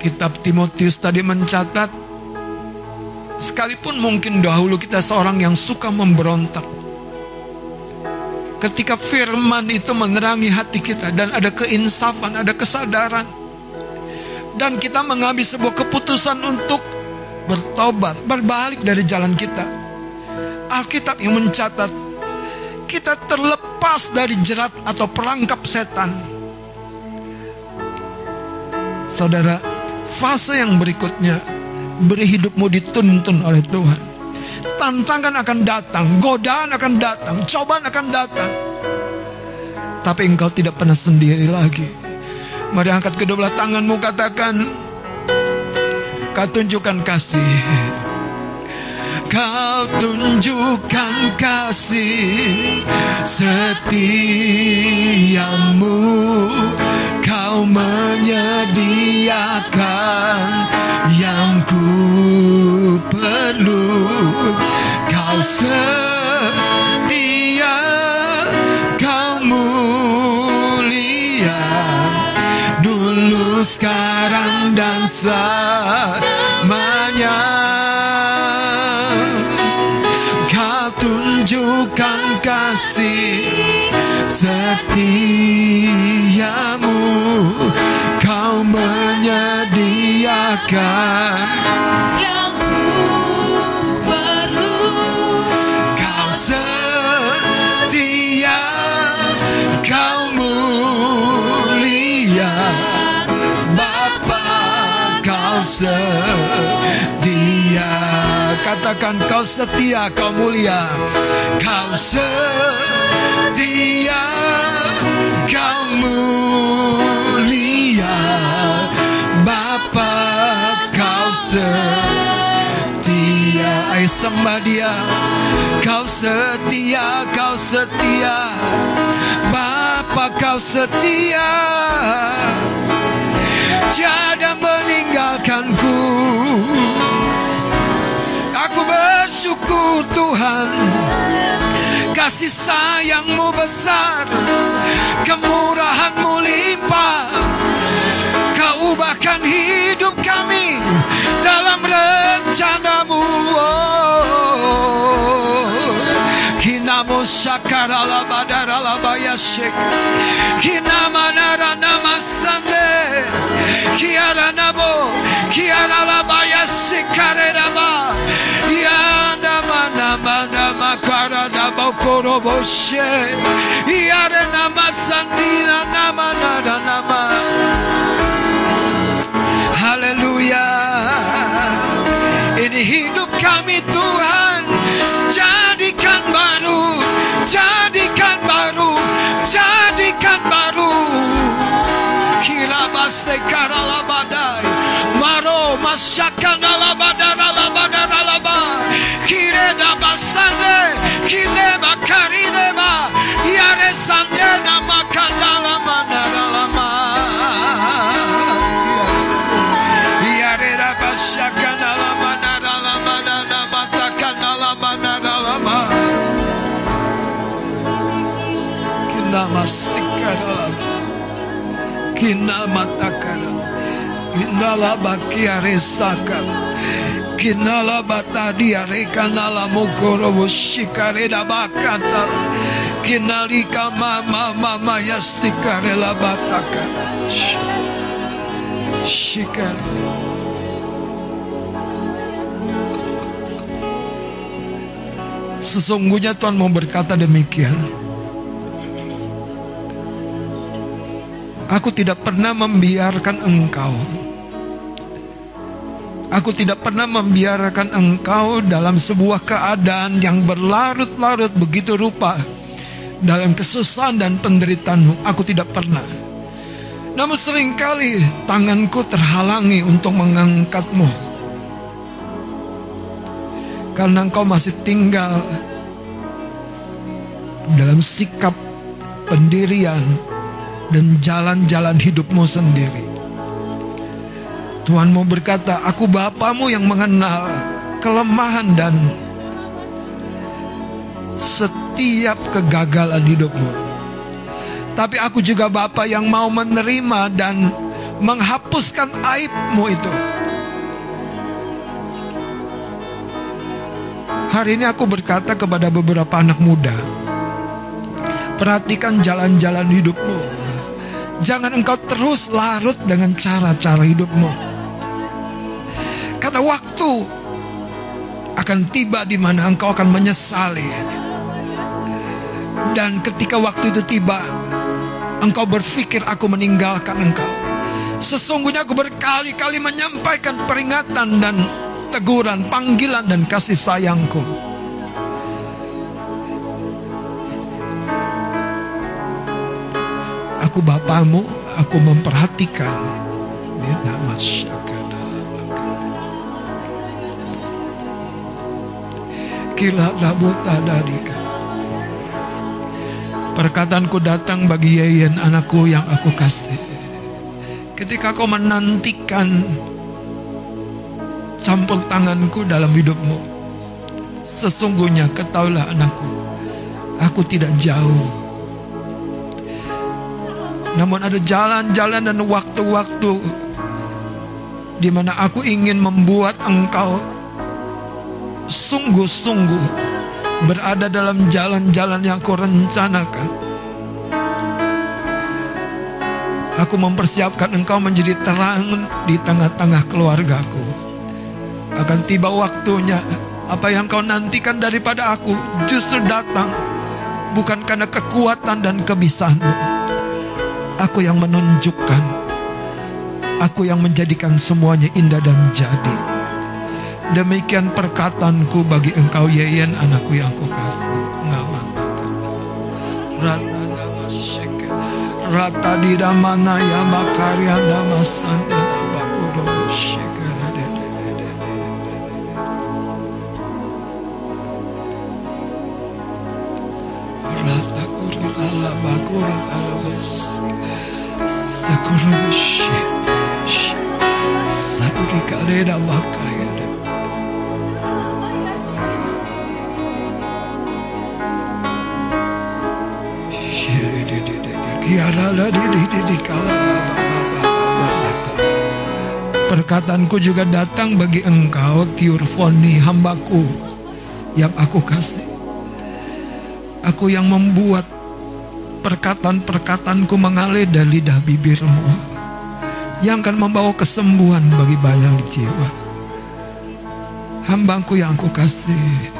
Kitab Timotius tadi mencatat Sekalipun mungkin dahulu kita seorang yang suka memberontak Ketika firman itu menerangi hati kita Dan ada keinsafan, ada kesadaran. Dan kita mengambil sebuah keputusan untuk bertobat Berbalik dari jalan kita. Alkitab yang mencatat Kita terlepas dari jerat atau perangkap setan. Saudara, fase yang berikutnya beri hidupmu dituntun oleh Tuhan. Tantangan akan datang, godaan akan datang, cobaan akan datang. Tapi engkau tidak pernah sendiri lagi. Mari angkat kedua belah tanganmu katakan, kau tunjukkan kasih. Kau tunjukkan kasih setiamu Kau menyediakan yang ku perlu. Kau setia Kau mulia. Dulu sekarang dan selamanya. Kau tunjukkan kasih setiamu. Kau menyediakan. Yang ku perlu. Kau setia. Kau mulia. Bapa kau setia. Katakan kau setia kau mulia. Kau setia. Kau mulia Bapa kau setia. Ayo sembah dia. Kau setia, kau setia. Bapa kau setia. Tiada meninggalkanku. Aku bersyukur Tuhan Kasih sayangmu besar Kemurahanmu limpah. Kau ubahkan hidup kami Dalam rencanamu. Oh. Kinamo sakara la badara la bayashik Kinama nara nama sande Kiara nabo Kiara la bayashik kare nama Ya nama nama nama kara nabo korobo she Iare nama sandina nama nara nama Haleluya Ini hidup kami Tuhan Jadikan baru Jadikan baru Jadikan baru Kirabaste karalabadai Maro Lama Kina matakara Kina laba kiare sakara Kina laba tadia rekana lama mukoro shikare laba kata. Kina lika mama mama yasikare laba takara Shikare. Sesungguhnya Tuhan mau berkata demikian. Aku tidak pernah membiarkan engkau. Aku tidak pernah membiarkan engkau dalam sebuah keadaan yang berlarut-larut begitu rupa dalam kesusahan dan penderitaanmu. Aku tidak pernah. Namun sering kali tanganku terhalangi untuk mengangkatmu karena engkau masih tinggal dalam sikap pendirian dan jalan-jalan hidupmu sendiri. Tuhan mau berkata, aku Bapamu yang mengenal kelemahan dan setiap kegagalan hidupmu. Tapi aku juga Bapa yang mau menerima dan menghapuskan aibmu itu. Hari ini aku berkata kepada beberapa anak muda, perhatikan jalan-jalan hidupmu. Jangan engkau terus larut dengan cara-cara hidupmu. Karena waktu akan tiba di mana engkau akan menyesali. Dan ketika waktu itu tiba, engkau berpikir aku meninggalkan engkau. Sesungguhnya aku berkali-kali menyampaikan peringatan dan teguran, panggilan dan kasih sayangku. Aku bapamu, aku memperhatikan. Nama Kila labuta. Perkataanku datang bagi Yeyen anakku yang aku kasih. Ketika kau menantikan campur tanganku dalam hidupmu. Sesungguhnya ketahuilah anakku, aku tidak jauh. Namun ada jalan-jalan dan waktu-waktu di mana aku ingin membuat engkau sungguh-sungguh berada dalam jalan-jalan yang kau rencanakan. Aku mempersiapkan engkau menjadi terang di tengah-tengah keluargaku. Akan tiba waktunya apa yang kau nantikan daripada aku justru datang bukan karena kekuatan dan kebisaanmu. Aku yang menunjukkan, aku yang menjadikan semuanya indah dan jadi. Demikian perkataanku bagi engkau Yeyen anakku yang aku kasih. Rata nama. Rata di damana ya makarya nama sanda bakuro kuri tala bakuri tala bes. Sakura syekh. Sakuri kaleda bakaya. Perkataanku juga datang bagi engkau Tiurfoni hambaku Yang aku kasih Aku yang membuat Perkataan-perkataanku mengalir dari lidah bibirmu Yang akan membawa kesembuhan bagi banyak jiwa Hambaku yang aku kasih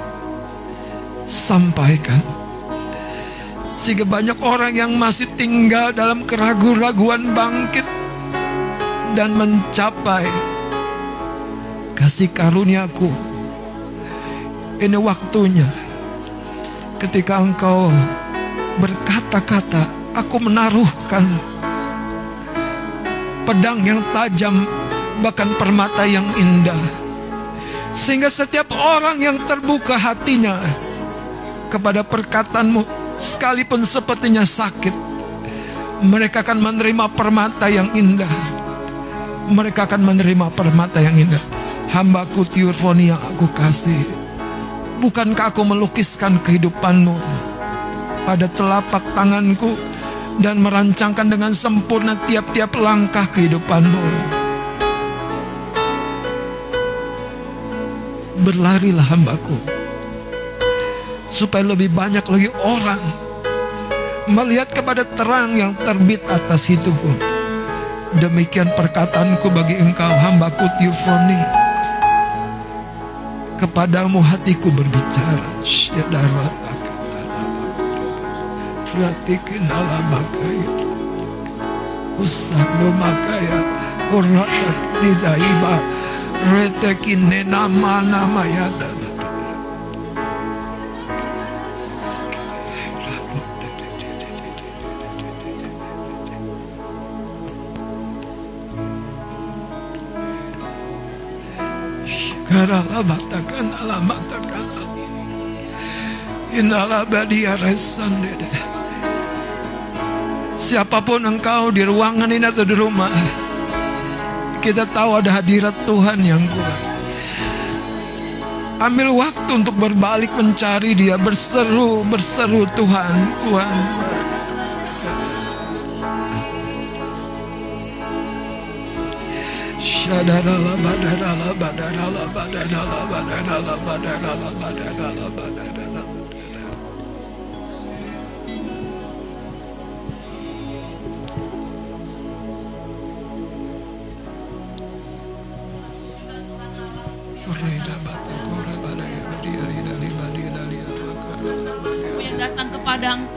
Sampaikan sehingga banyak orang yang masih tinggal dalam keraguan-raguan bangkit dan mencapai kasih karuniaku. Ini waktunya ketika engkau berkata-kata, aku menaruhkan pedang yang tajam, bahkan permata yang indah. Sehingga setiap orang yang terbuka hatinya kepada perkataanmu sekalipun sepertinya sakit, mereka akan menerima permata yang indah. Mereka akan menerima permata yang indah. Hambaku Tiurfoni yang aku kasih. Bukankah aku melukiskan kehidupanmu pada telapak tanganku dan merancangkan dengan sempurna tiap-tiap langkah kehidupanmu. Berlarilah hambaku supaya lebih banyak lagi orang melihat kepada terang yang terbit atas hidupku. Demikian perkataanku bagi engkau hambaku Tiufoni. Kepadamu hatiku berbicara. Ratikin alamakaya. Usano makaya. Uratak didaiba. Retekin nama nama yada. Karalabatakan alamatakan resan dede. Siapa pun engkau di ruangan ini atau di rumah Kita tahu ada hadirat Tuhan yang kuat. Ambil waktu untuk berbalik mencari dia. Berseru, berseru Tuhan Tuhan. Badadala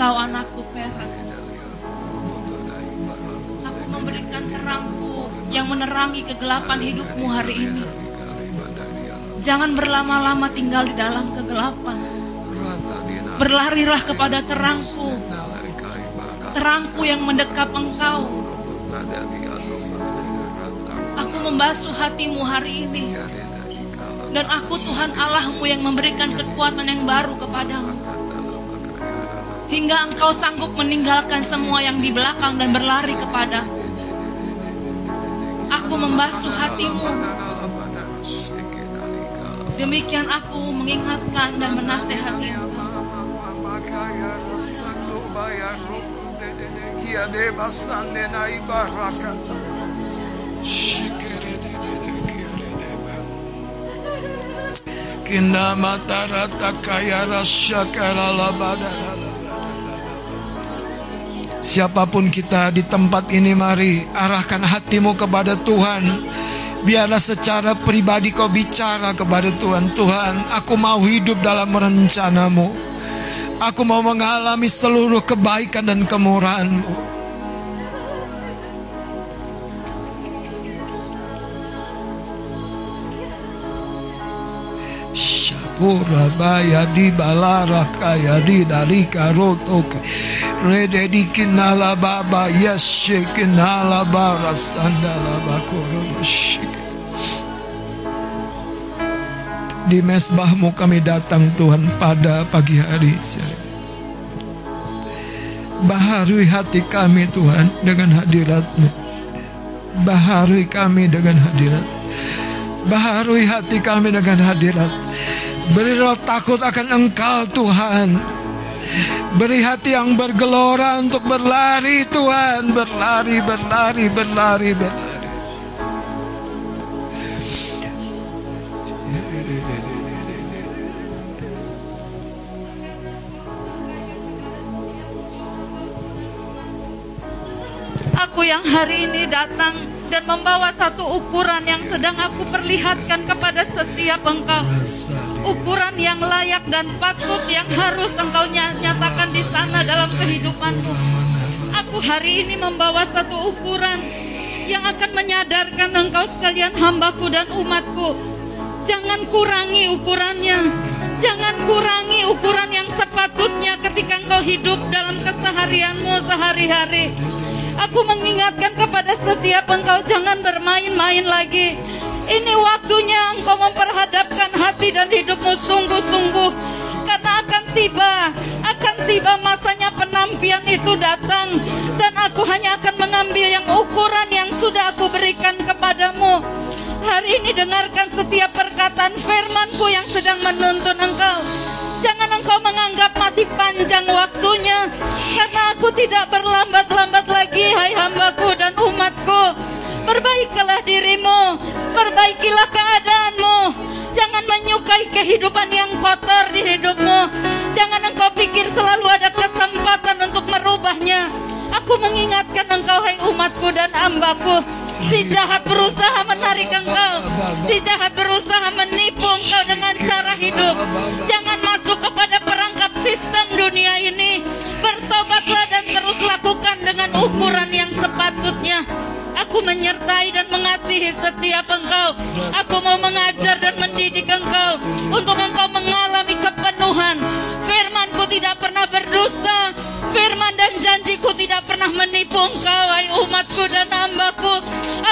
engkau anakku Vera. Aku memberikan terangku yang menerangi kegelapan hidupmu hari ini Jangan berlama-lama tinggal di dalam kegelapan. Berlarilah kepada terangku. Terangku yang mendekap engkau. Aku membasuh hatimu hari ini. Dan aku Tuhan Allahmu yang memberikan kekuatan yang baru kepadamu Hingga engkau sanggup meninggalkan semua yang di belakang dan berlari kepada Aku membasuh hatimu. Demikian aku mengingatkan dan menasehati. Kinda matarata kaya kalala badala Siapa pun kita di tempat ini mari arahkan hatimu kepada Tuhan. Biarlah secara pribadi kau bicara kepada Tuhan. Tuhan, aku mau hidup dalam rencanamu. Aku mau mengalami seluruh kebaikan dan kemurahanmu. Urabaya di balara kaya di dari karoto di mesbahmu kami datang Tuhan pada pagi hari. Baharui hati kami Tuhan dengan hadiratmu. Baharui kami dengan hadirat. Baharui hati kami dengan hadirat. Beri roh takut akan Engkau Tuhan. Beri hati yang bergelora untuk berlari Tuhan. Berlari, berlari, berlari, berlari. Aku yang hari ini datang dan membawa satu ukuran yang sedang aku perlihatkan kepada setiap engkau. Ukuran yang layak dan patut yang harus engkau nyatakan di sana dalam kehidupanmu. Aku hari ini membawa satu ukuran yang akan menyadarkan engkau sekalian hambaku dan umatku. Jangan kurangi ukurannya. Jangan kurangi ukuran yang sepatutnya ketika engkau hidup dalam keseharianmu sehari-hari. Aku mengingatkan kepada setiap engkau jangan bermain-main lagi. Ini waktunya engkau memperhadapkan hati dan hidupmu sungguh-sungguh. Karena akan tiba, akan tiba masanya penampian itu datang. Dan aku hanya akan mengambil yang ukuran yang sudah aku berikan kepadamu. Hari ini dengarkan setiap perkataan firmanku yang sedang menuntun engkau. Jangan engkau menganggap masih panjang waktunya Karena aku tidak berlambat-lambat lagi Hai hambaku dan umatku. Perbaikilah dirimu Perbaikilah keadaanmu. Jangan menyukai kehidupan yang kotor di hidupmu. Jangan engkau pikir selalu ada kesempatan untuk merubahnya. Aku mengingatkan engkau hai umatku dan hambaku Si jahat berusaha menarik engkau. Si jahat berusaha menipu engkau dengan cara hidup. Jangan masuk kepada perangkap sistem dunia ini Bertobatlah dan terus lakukan dengan ukuran yang sepatutnya. Aku menyertai dan mengasihi setiap engkau. Aku mau mengajar dan mendidik engkau Untuk engkau mengalami kepenuhan. Firmanku tidak pernah berdusta. Firman dan janjiku tidak pernah menipu engkau Hai umatku dan hambaku.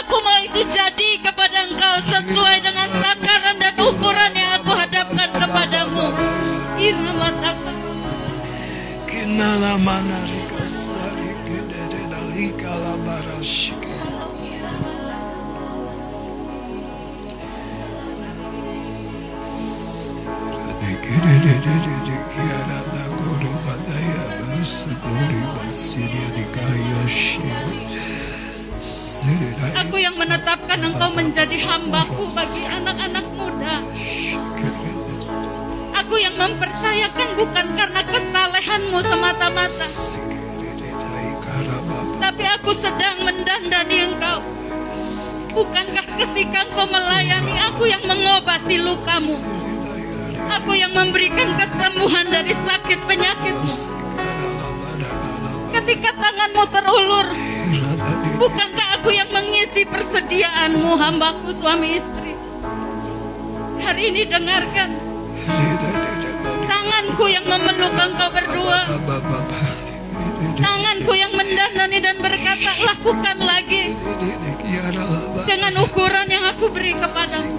Aku mau itu jadi kepada engkau Sesuai dengan takaran dan ukuran yang aku hadapkan kepadamu Irhamataka Kinala manarika sarike dede dalika labarashike Aku yang menetapkan engkau menjadi hambaku bagi anak-anak muda. Aku yang mempercayakan bukan karena kesalehanmu semata-mata. Tapi aku sedang mendandani engkau. Bukankah ketika engkau melayani aku yang mengobati lukamu? Aku yang memberikan kesembuhan dari sakit penyakitmu. Ketika tanganmu terulur, bukankah aku yang mengisi persediaanmu hambaku suami istri? Hari ini dengarkan. Tanganku yang memeluk engkau berdua. Tanganku yang mendanani dan berkata, lakukan lagi. Dengan ukuran yang aku beri kepadamu.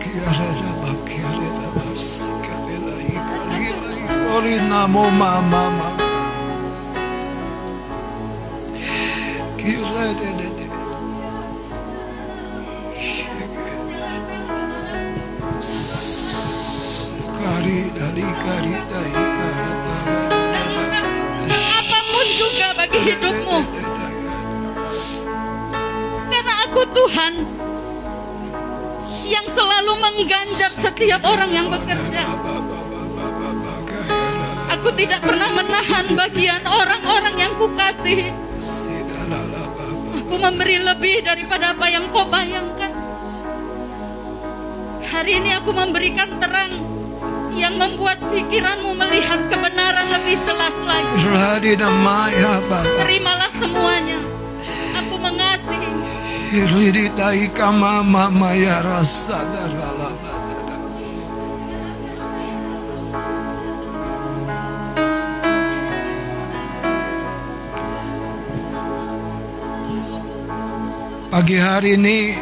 Kari dari kari bagi hidupmu. Karena aku Tuhan yang selalu mengganjak setiap orang yang bekerja. Aku tidak pernah menahan bagian orang-orang yang kukasihi. Aku memberi lebih daripada apa yang kau bayangkan. Hari ini aku memberikan terang yang membuat pikiranmu melihat kebenaran lebih jelas lagi. Terimalah semuanya. Aku mengasihi. Hiridi daika mama maya rasa darala badada. Pagi hari ini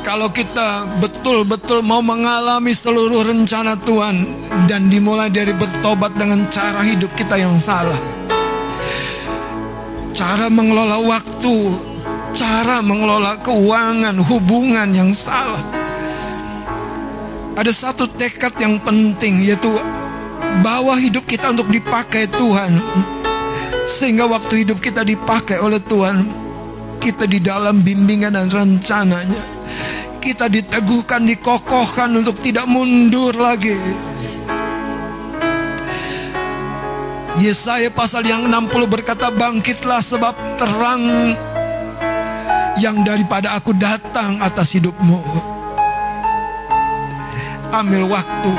kalau kita betul-betul mau mengalami seluruh rencana Tuhan dan dimulai dari bertobat dengan cara hidup kita yang salah. Cara mengelola waktu, cara mengelola keuangan, hubungan yang salah. Ada satu tekad yang penting yaitu bahwa hidup kita untuk dipakai Tuhan. Sehingga waktu hidup kita dipakai oleh Tuhan, kita di dalam bimbingan dan rencananya. Kita diteguhkan, dikokohkan untuk tidak mundur lagi. Yesaya pasal yang 60 berkata bangkitlah sebab terang yang daripada aku datang atas hidupmu. Ambil waktu.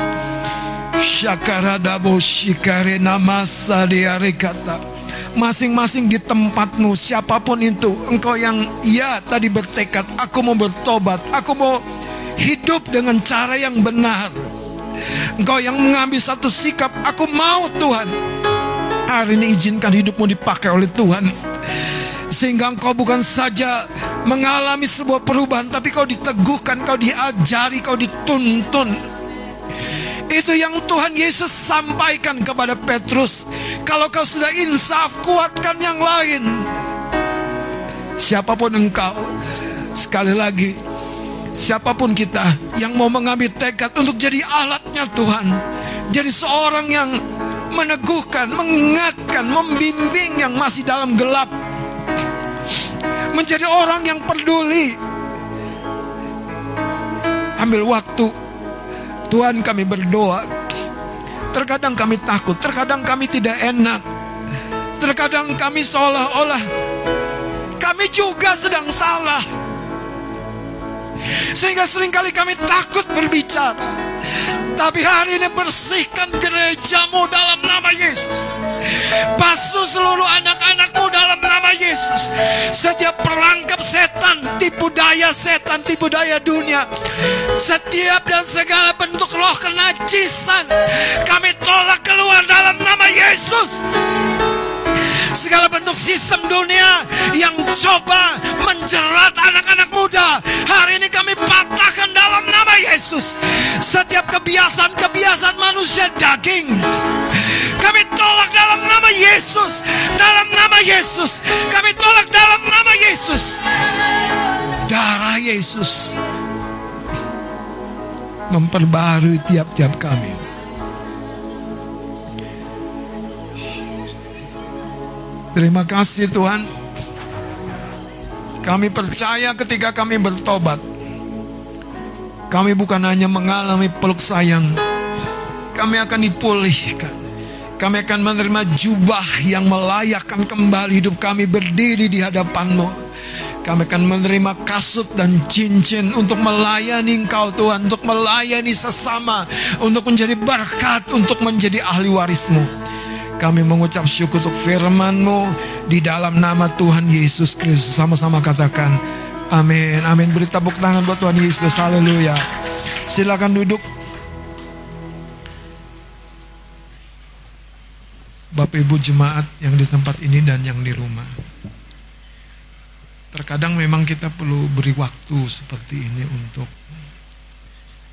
Syakarada shikare namasa kata masing-masing di tempatmu siapa pun itu engkau yang ya tadi bertekad aku mau bertobat aku mau hidup dengan cara yang benar. Engkau yang mengambil satu sikap aku mau Tuhan. Hari ini izinkan hidupmu dipakai oleh Tuhan. Sehingga engkau bukan saja mengalami sebuah perubahan tapi kau diteguhkan kau diajari kau dituntun. Itu yang Tuhan Yesus sampaikan kepada Petrus. Kalau kau sudah insaf, kuatkan yang lain. Siapa pun engkau, sekali lagi, siapa pun kita yang mau mengambil tekad untuk jadi alatnya Tuhan, jadi seorang yang meneguhkan, mengingatkan, membimbing yang masih dalam gelap, menjadi orang yang peduli. Ambil waktu Tuhan kami berdoa Terkadang kami takut Terkadang kami tidak enak. Terkadang kami seolah-olah Kami juga sedang salah. Sehingga sering kali kami takut berbicara tapi hari ini bersihkan gerejamu dalam nama Yesus. Basuh seluruh anak-anakmu dalam nama Yesus. Setiap perangkap setan, tipu daya setan, tipu daya dunia. Setiap dan segala bentuk roh kenajisan. Kami tolak keluar dalam nama Yesus segala bentuk sistem dunia yang coba menjerat anak-anak muda. Hari ini kami patahkan dalam Yesus. Setiap kebiasaan-kebiasaan manusia daging. Kami tolak dalam nama Yesus. Dalam nama Yesus. Kami tolak dalam nama Yesus. Darah Yesus memperbarui tiap-tiap kami. Terima kasih Tuhan. Kami percaya ketika kami bertobat. Kami bukan hanya mengalami peluk sayang. Kami akan dipulihkan. Kami akan menerima jubah yang melayakkan kembali hidup kami berdiri di hadapanmu. Kami akan menerima kasut dan cincin untuk melayani Engkau Tuhan, untuk melayani sesama, untuk menjadi berkat, untuk menjadi ahli warismu. Kami mengucap syukur untuk firman-Mu di dalam nama Tuhan Yesus Kristus. Sama-sama katakan amin. Amin. Beri tepuk tangan buat Tuhan Yesus. Haleluya. Silakan duduk. Bapak Ibu jemaat yang di tempat ini dan yang di rumah. Terkadang memang kita perlu beri waktu seperti ini untuk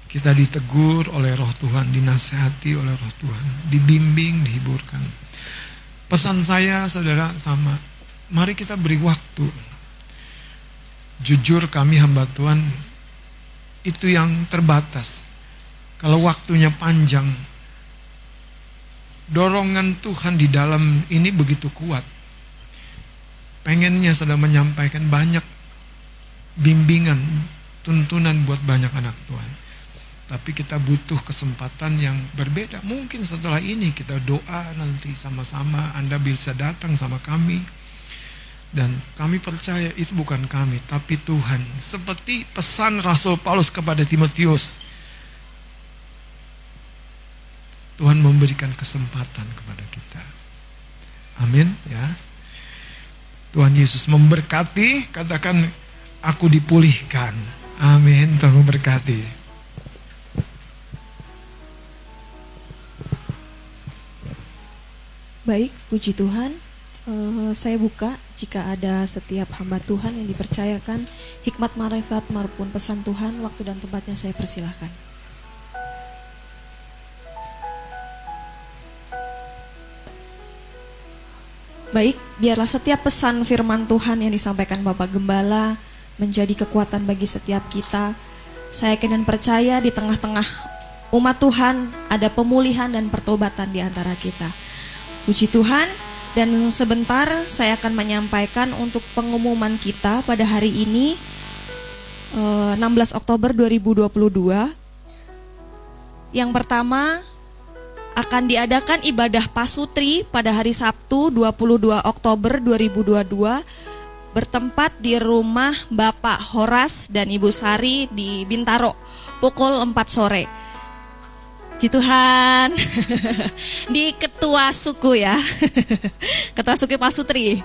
kita ditegur oleh roh Tuhan, dinasehati oleh roh Tuhan, dibimbing, dihiburkan. Pesan saya saudara sama, mari kita beri waktu. Jujur kami hamba Tuhan, itu yang terbatas. Kalau waktunya panjang, dorongan Tuhan di dalam ini begitu kuat. Pengennya sudah menyampaikan banyak bimbingan, tuntunan buat banyak anak Tuhan. Tapi kita butuh kesempatan yang berbeda. Mungkin setelah ini kita doa nanti sama-sama. Anda bisa datang sama kami. Dan kami percaya itu bukan kami, tapi Tuhan. Seperti pesan Rasul Paulus kepada Timotius. Tuhan memberikan kesempatan kepada kita. Amin ya. Tuhan Yesus memberkati, katakan aku dipulihkan. Amin, Tuhan memberkati. Baik, puji Tuhan. Uh, saya buka jika ada setiap hamba Tuhan yang dipercayakan hikmat marifat maupun pesan Tuhan, waktu dan tempatnya saya persilahkan. Baik, biarlah setiap pesan firman Tuhan yang disampaikan Bapak Gembala menjadi kekuatan bagi setiap kita. Saya yakin dan percaya di tengah-tengah umat Tuhan ada pemulihan dan pertobatan di antara kita. Puji Tuhan, dan sebentar saya akan menyampaikan untuk pengumuman kita pada hari ini 16 eh, Oktober 2022. Yang pertama akan diadakan ibadah pasutri pada hari Sabtu 22 Oktober 2022 bertempat di rumah Bapak Horas dan Ibu Sari di Bintaro pukul 4 sore. Puji Tuhan. Di ketua suku ya. ketua suku Pasutri.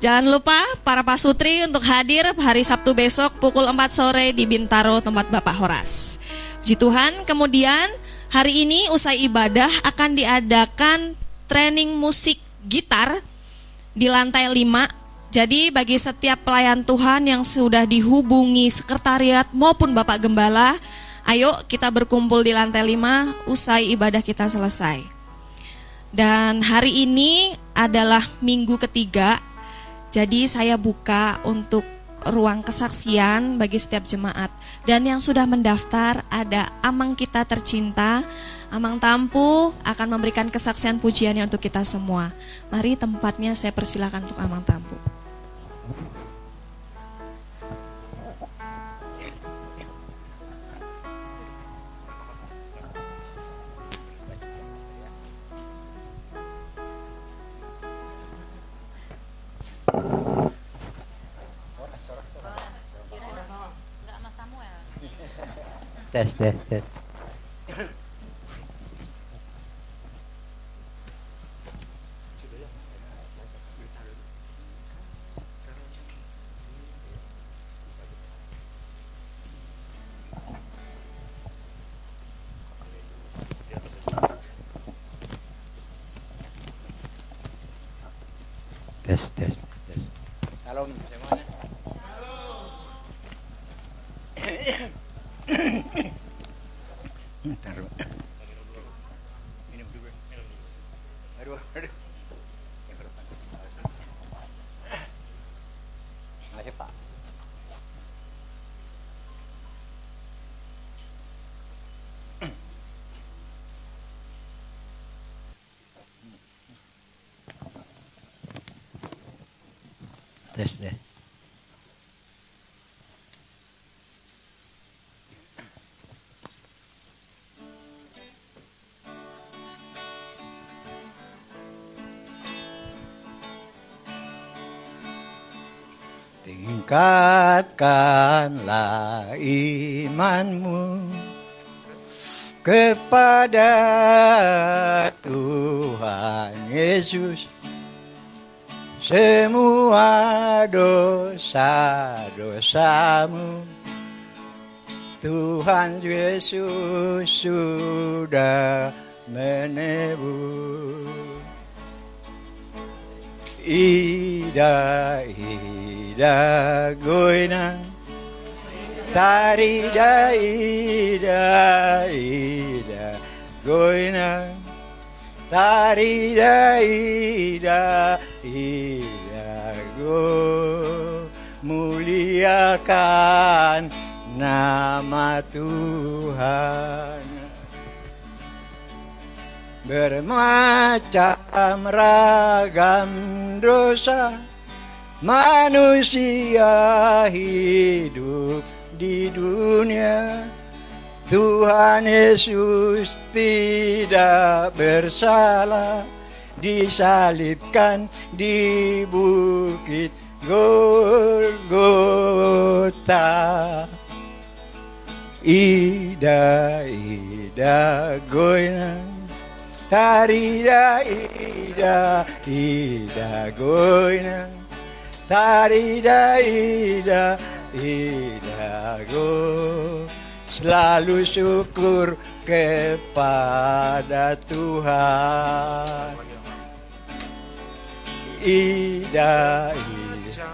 Jangan lupa para Pasutri untuk hadir hari Sabtu besok pukul 4 sore di Bintaro tempat Bapak Horas. Puji Tuhan. Kemudian hari ini usai ibadah akan diadakan training musik gitar di lantai 5 jadi bagi setiap pelayan Tuhan yang sudah dihubungi sekretariat maupun Bapak Gembala Ayo kita berkumpul di lantai 5 usai ibadah kita selesai. Dan hari ini adalah minggu ketiga, jadi saya buka untuk ruang kesaksian bagi setiap jemaat. Dan yang sudah mendaftar ada Amang kita tercinta, Amang Tampu akan memberikan kesaksian pujiannya untuk kita semua. Mari tempatnya saya persilakan untuk Amang Tampu. test, test, test. Test, test, test. Salón. Eh. Taruh. Minum dulu. Tingkatkanlah imanmu kepada Tuhan Yesus. Semua dosa-dosamu Tuhan Yesus sudah menebus Ida, ida da goina. Tari da ida ida goina. Tari da ida ida go. Muliakan nama Tuhan bermacam ragam dosa manusia hidup di dunia. Tuhan Yesus tidak bersalah disalibkan di bukit Golgota Ida ida Tarida ida ida goina Tarida ida ida go Selalu syukur kepada Tuhan. Ida ida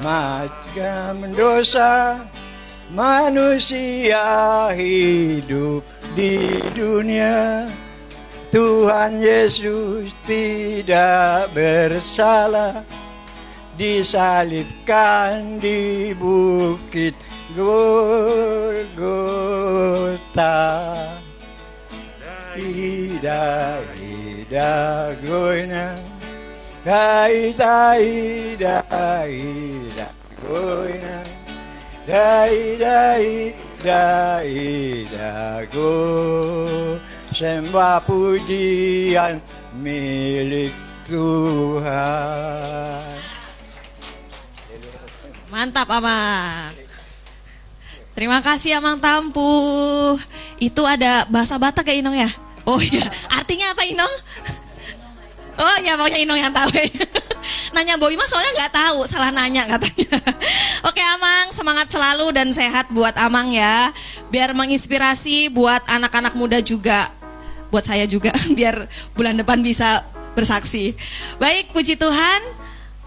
macam dosa manusia hidup di dunia Tuhan Yesus tidak bersalah. Disalibkan di bukit Golgota Ida ida goina Ida ida ida goina Dai dai dai dago Sembah pujian milik Tuhan Mantap Amang. Terima kasih Amang Tampu. Itu ada bahasa Batak ya Inong ya? Oh iya, artinya apa Inong? Oh ya pokoknya Inong yang tahu. nanya Boy mah soalnya nggak tahu, salah nanya katanya. Oke Amang, semangat selalu dan sehat buat Amang ya. Biar menginspirasi buat anak-anak muda juga. Buat saya juga, biar bulan depan bisa bersaksi. Baik, puji Tuhan.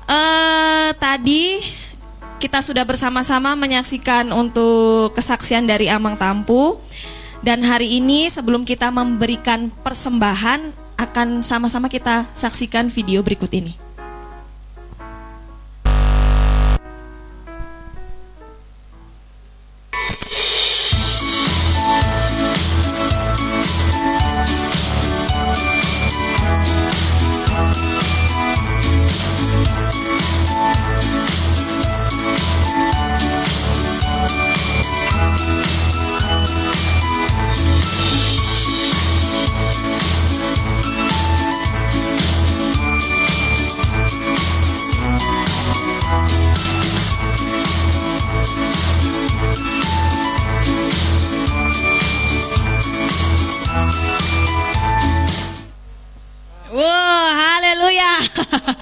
Eh tadi kita sudah bersama-sama menyaksikan untuk kesaksian dari Amang Tampu. Dan hari ini sebelum kita memberikan persembahan akan sama-sama kita saksikan video berikut ini.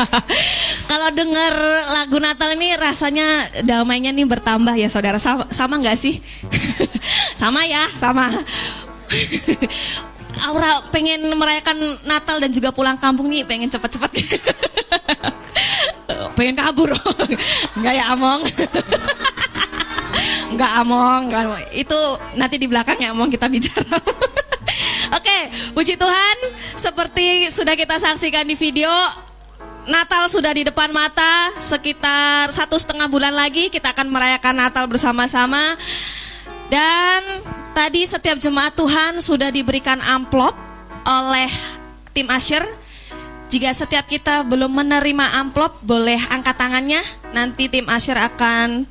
Kalau dengar lagu Natal ini rasanya damainya nih bertambah ya saudara. Sama, nggak sih? sama ya, sama. Aura pengen merayakan Natal dan juga pulang kampung nih, pengen cepet-cepet. pengen kabur. Enggak ya, Among? Enggak, Among. Among. Itu nanti di belakang ya, Among kita bicara. Oke, puji Tuhan, seperti sudah kita saksikan di video, Natal sudah di depan mata, sekitar satu setengah bulan lagi kita akan merayakan Natal bersama-sama. Dan tadi setiap jemaat Tuhan sudah diberikan amplop oleh tim Asher. Jika setiap kita belum menerima amplop, boleh angkat tangannya. Nanti tim Asher akan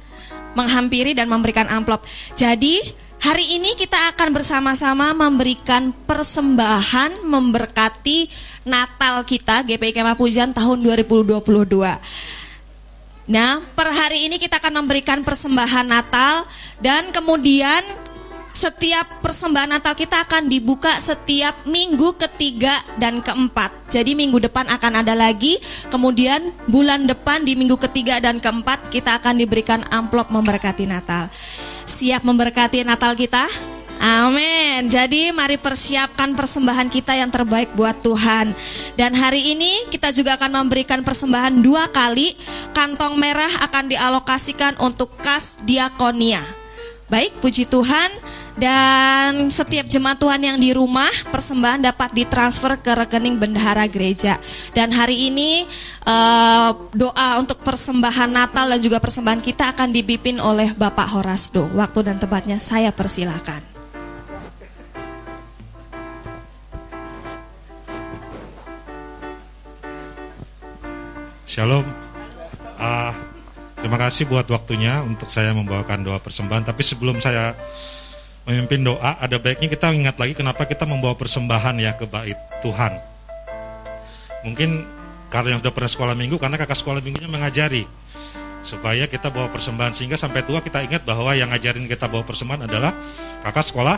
menghampiri dan memberikan amplop. Jadi Hari ini kita akan bersama-sama memberikan persembahan memberkati Natal kita GPI Kemah Pujian tahun 2022. Nah, per hari ini kita akan memberikan persembahan Natal dan kemudian setiap persembahan Natal kita akan dibuka setiap minggu ketiga dan keempat. Jadi minggu depan akan ada lagi, kemudian bulan depan di minggu ketiga dan keempat kita akan diberikan amplop memberkati Natal. Siap memberkati Natal kita? Amin. Jadi mari persiapkan persembahan kita yang terbaik buat Tuhan. Dan hari ini kita juga akan memberikan persembahan dua kali. Kantong merah akan dialokasikan untuk kas diakonia. Baik, puji Tuhan. Dan setiap jemaat Tuhan yang di rumah persembahan dapat ditransfer ke rekening bendahara gereja. Dan hari ini uh, doa untuk persembahan Natal dan juga persembahan kita akan dipimpin oleh Bapak Horasdo. Waktu dan tempatnya saya persilahkan. Shalom. Uh, terima kasih buat waktunya untuk saya membawakan doa persembahan. Tapi sebelum saya memimpin doa, ada baiknya kita ingat lagi kenapa kita membawa persembahan ya ke bait Tuhan. Mungkin kalau yang sudah pernah sekolah minggu, karena kakak sekolah minggunya mengajari supaya kita bawa persembahan sehingga sampai tua kita ingat bahwa yang ngajarin kita bawa persembahan adalah kakak sekolah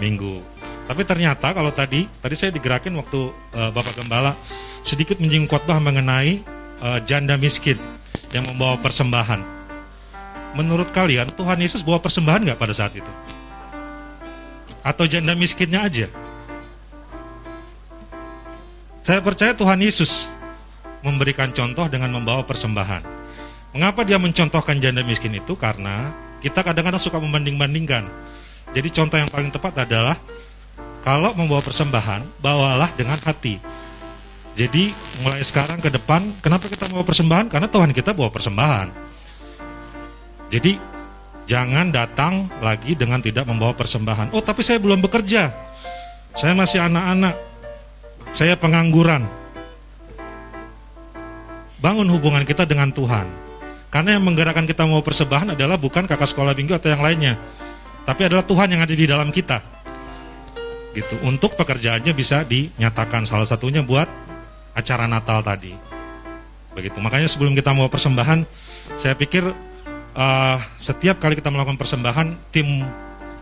minggu. Tapi ternyata kalau tadi tadi saya digerakin waktu uh, Bapak Gembala sedikit menyinggung khotbah mengenai uh, janda miskin yang membawa persembahan. Menurut kalian Tuhan Yesus bawa persembahan nggak pada saat itu? Atau janda miskinnya aja? Saya percaya Tuhan Yesus memberikan contoh dengan membawa persembahan. Mengapa dia mencontohkan janda miskin itu? Karena kita kadang-kadang suka membanding-bandingkan. Jadi contoh yang paling tepat adalah kalau membawa persembahan, bawalah dengan hati. Jadi mulai sekarang ke depan, kenapa kita membawa persembahan? Karena Tuhan kita bawa persembahan. Jadi jangan datang lagi dengan tidak membawa persembahan. Oh tapi saya belum bekerja, saya masih anak-anak, saya pengangguran. Bangun hubungan kita dengan Tuhan karena yang menggerakkan kita mau persembahan adalah bukan kakak sekolah minggu atau yang lainnya, tapi adalah Tuhan yang ada di dalam kita. Gitu. Untuk pekerjaannya bisa dinyatakan salah satunya buat acara Natal tadi. Begitu. Makanya sebelum kita mau persembahan, saya pikir uh, setiap kali kita melakukan persembahan, tim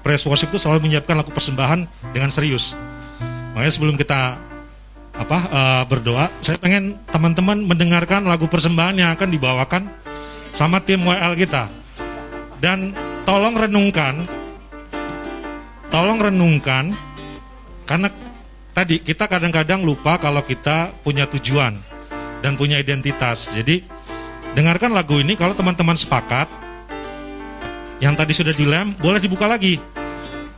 praise worship itu selalu menyiapkan lagu persembahan dengan serius. Makanya sebelum kita apa uh, berdoa, saya pengen teman-teman mendengarkan lagu persembahan yang akan dibawakan sama tim WL kita. Dan tolong renungkan, tolong renungkan, karena tadi kita kadang-kadang lupa kalau kita punya tujuan dan punya identitas. Jadi dengarkan lagu ini kalau teman-teman sepakat, yang tadi sudah dilem boleh dibuka lagi,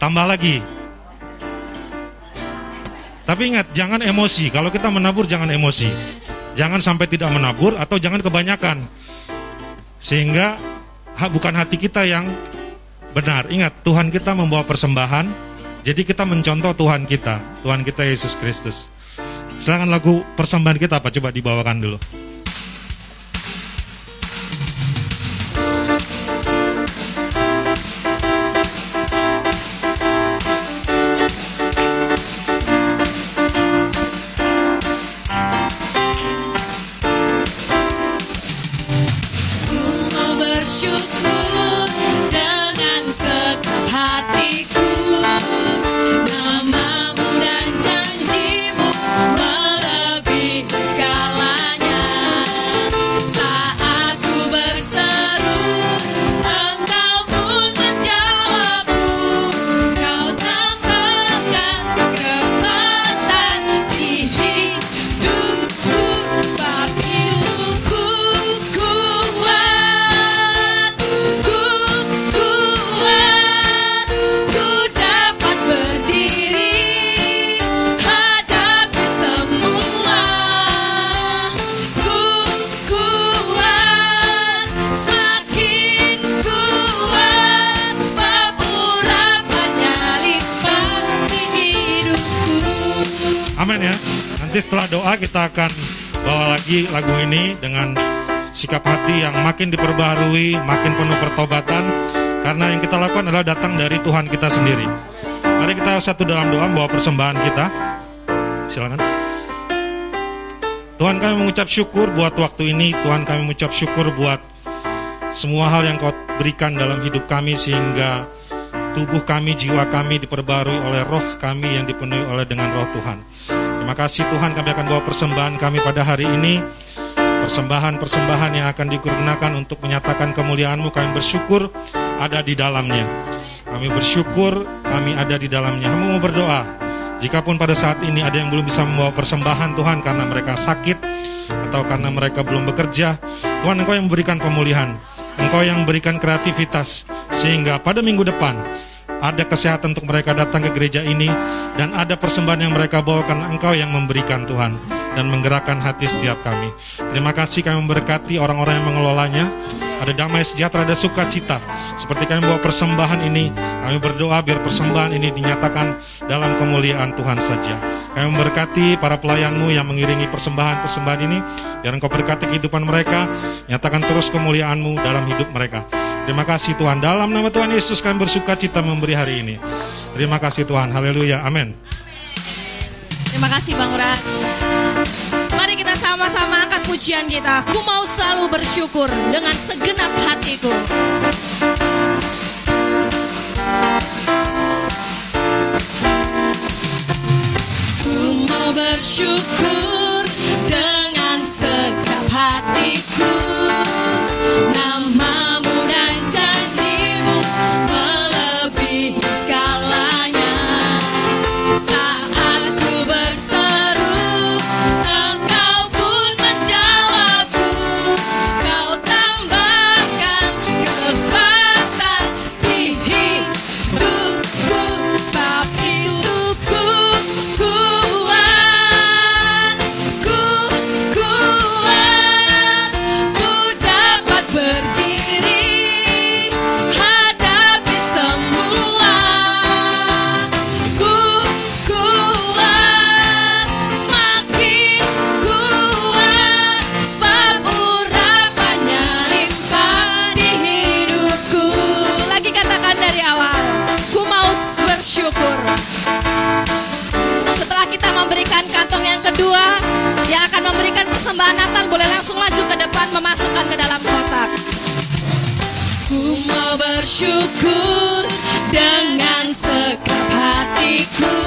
tambah lagi. Tapi ingat, jangan emosi. Kalau kita menabur, jangan emosi. Jangan sampai tidak menabur atau jangan kebanyakan. Sehingga bukan hati kita yang benar. Ingat, Tuhan kita membawa persembahan, jadi kita mencontoh Tuhan kita, Tuhan kita Yesus Kristus. Silakan lagu persembahan kita apa coba dibawakan dulu. Makin diperbaharui, makin penuh pertobatan karena yang kita lakukan adalah datang dari Tuhan kita sendiri. Mari kita satu dalam doa bawa persembahan kita. Silakan. Tuhan kami mengucap syukur buat waktu ini, Tuhan kami mengucap syukur buat semua hal yang kau berikan dalam hidup kami sehingga tubuh kami, jiwa kami diperbarui oleh roh kami yang dipenuhi oleh dengan roh Tuhan. Terima kasih Tuhan kami akan bawa persembahan kami pada hari ini Persembahan-persembahan yang akan digunakan untuk menyatakan kemuliaan-Mu. Kami bersyukur ada di dalamnya. Kami bersyukur kami ada di dalamnya. Kami mau berdoa. Jikapun pada saat ini ada yang belum bisa membawa persembahan Tuhan karena mereka sakit Atau karena mereka belum bekerja Tuhan Engkau yang memberikan pemulihan Engkau yang memberikan kreativitas Sehingga pada minggu depan ada kesehatan untuk mereka datang ke gereja ini dan ada persembahan yang mereka bawa karena Engkau yang memberikan Tuhan dan menggerakkan hati setiap kami. Terima kasih kami memberkati orang-orang yang mengelolanya. Ada damai sejahtera, ada sukacita. Seperti kami bawa persembahan ini, kami berdoa biar persembahan ini dinyatakan dalam kemuliaan Tuhan saja. Kami memberkati para pelayanmu yang mengiringi persembahan-persembahan ini, biar engkau berkati kehidupan mereka, nyatakan terus kemuliaanmu dalam hidup mereka. Terima kasih Tuhan. Dalam nama Tuhan Yesus kami bersuka cita memberi hari ini. Terima kasih Tuhan. Haleluya. Amin. Terima kasih Bang Ras. Mari kita sama-sama angkat pujian kita. Ku mau selalu bersyukur dengan segenap hatiku. Ku mau bersyukur dengan segenap hatiku. Memasukkan ke dalam kotak. Ku mau bersyukur dengan sekap hatiku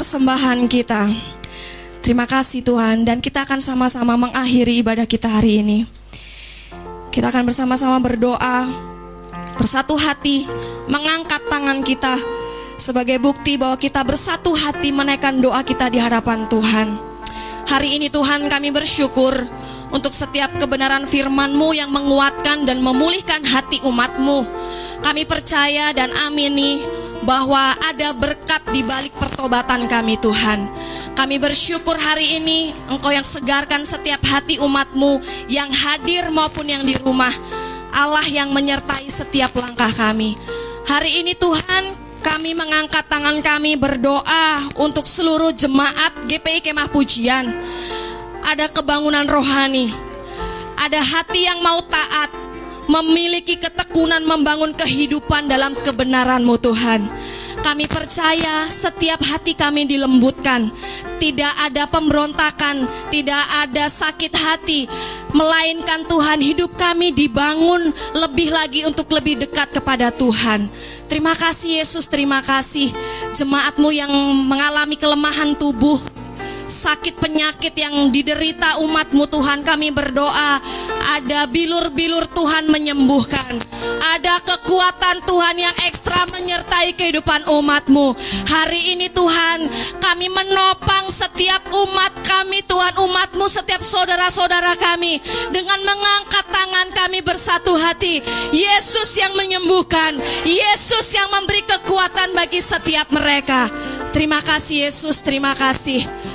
persembahan kita. Terima kasih Tuhan Dan kita akan sama-sama mengakhiri ibadah kita hari ini. Kita akan bersama-sama berdoa Bersatu hati Mengangkat tangan kita Sebagai bukti bahwa kita bersatu hati Menaikkan doa kita di hadapan Tuhan. Hari ini Tuhan kami bersyukur Untuk setiap kebenaran firman-Mu Yang menguatkan dan memulihkan hati umat-Mu. Kami percaya dan amini bahwa ada berkat di balik pertobatan kami Tuhan. Kami bersyukur hari ini Engkau yang segarkan setiap hati umatmu yang hadir maupun yang di rumah. Allah yang menyertai setiap langkah kami. Hari ini Tuhan kami mengangkat tangan kami berdoa untuk seluruh jemaat GPI Kemah Pujian. Ada kebangunan rohani, ada hati yang mau taat, memiliki ketekunan membangun kehidupan dalam kebenaran-Mu Tuhan. Kami percaya setiap hati kami dilembutkan, tidak ada pemberontakan, tidak ada sakit hati, melainkan Tuhan hidup kami dibangun lebih lagi untuk lebih dekat kepada Tuhan. Terima kasih Yesus, terima kasih jemaatmu yang mengalami kelemahan tubuh, sakit penyakit yang diderita umatmu Tuhan kami berdoa ada bilur-bilur Tuhan menyembuhkan. Ada kekuatan Tuhan yang ekstra menyertai kehidupan umatmu. Hari ini Tuhan kami menopang setiap umat kami Tuhan umatmu setiap saudara-saudara kami. Dengan mengangkat tangan kami bersatu hati Yesus yang menyembuhkan Yesus yang memberi kekuatan bagi setiap mereka. Terima kasih Yesus terima kasih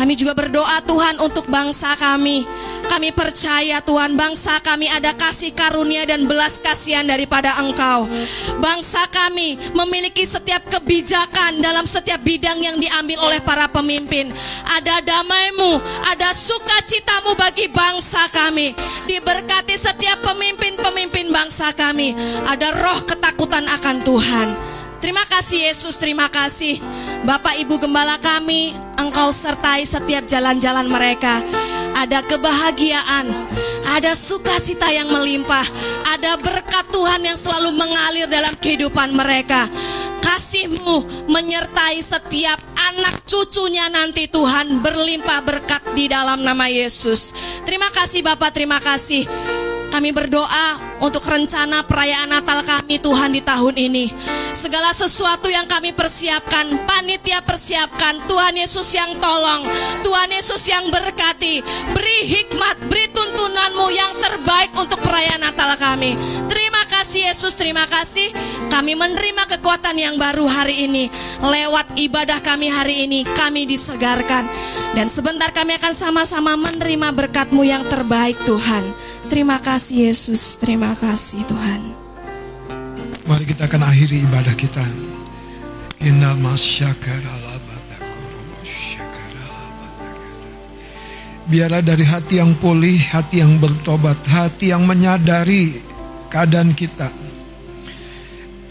kami juga berdoa Tuhan untuk bangsa kami. Kami percaya Tuhan bangsa kami ada kasih karunia dan belas kasihan daripada Engkau. Bangsa kami memiliki setiap kebijakan dalam setiap bidang yang diambil oleh para pemimpin. Ada damaimu, ada sukacitamu bagi bangsa kami. Diberkati setiap pemimpin-pemimpin bangsa kami. Ada roh ketakutan akan Tuhan. Terima kasih Yesus, terima kasih. Bapak Ibu Gembala kami, Engkau sertai setiap jalan-jalan mereka. Ada kebahagiaan, ada sukacita yang melimpah, ada berkat Tuhan yang selalu mengalir dalam kehidupan mereka. Kasihmu menyertai setiap anak cucunya nanti Tuhan berlimpah berkat di dalam nama Yesus. Terima kasih Bapak, terima kasih. Kami berdoa untuk rencana perayaan Natal kami Tuhan di tahun ini. Segala sesuatu yang kami persiapkan, panitia persiapkan, Tuhan Yesus yang tolong, Tuhan Yesus yang berkati, beri hikmat, beri tuntunanmu yang terbaik untuk perayaan Natal kami. Terima kasih Yesus, terima kasih. Kami menerima kekuatan yang baru hari ini. Lewat ibadah kami hari ini, kami disegarkan. Dan sebentar kami akan sama-sama menerima berkatmu yang terbaik Tuhan. Terima kasih Yesus, terima kasih Tuhan. Mari kita akan akhiri ibadah kita. Innal Biarlah dari hati yang pulih, hati yang bertobat, hati yang menyadari keadaan kita.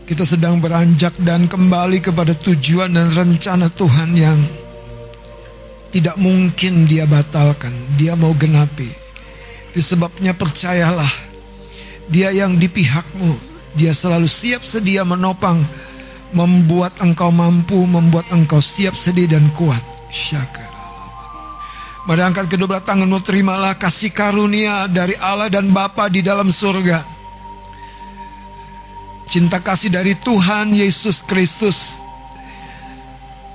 Kita sedang beranjak dan kembali kepada tujuan dan rencana Tuhan yang tidak mungkin dia batalkan, dia mau genapi. Disebabnya percayalah, dia yang di pihakmu, dia selalu siap sedia menopang, membuat engkau mampu, membuat engkau siap sedia dan kuat. Syakar. Mari angkat kedua belah tanganmu, terimalah kasih karunia dari Allah dan Bapa di dalam surga. Cinta kasih dari Tuhan Yesus Kristus.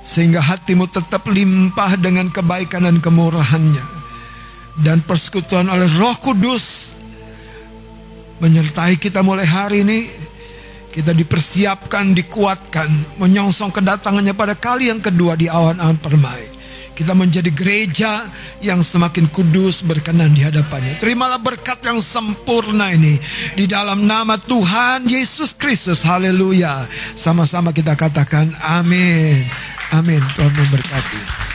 Sehingga hatimu tetap limpah dengan kebaikan dan kemurahannya. Dan persekutuan oleh roh kudus. Menyertai kita mulai hari ini. Kita dipersiapkan, dikuatkan. Menyongsong kedatangannya pada kali yang kedua di awan-awan permai. Kita menjadi gereja yang semakin kudus berkenan di hadapannya. Terimalah berkat yang sempurna ini di dalam nama Tuhan Yesus Kristus. Haleluya. Sama-sama kita katakan amin. Amin. Tuhan memberkati.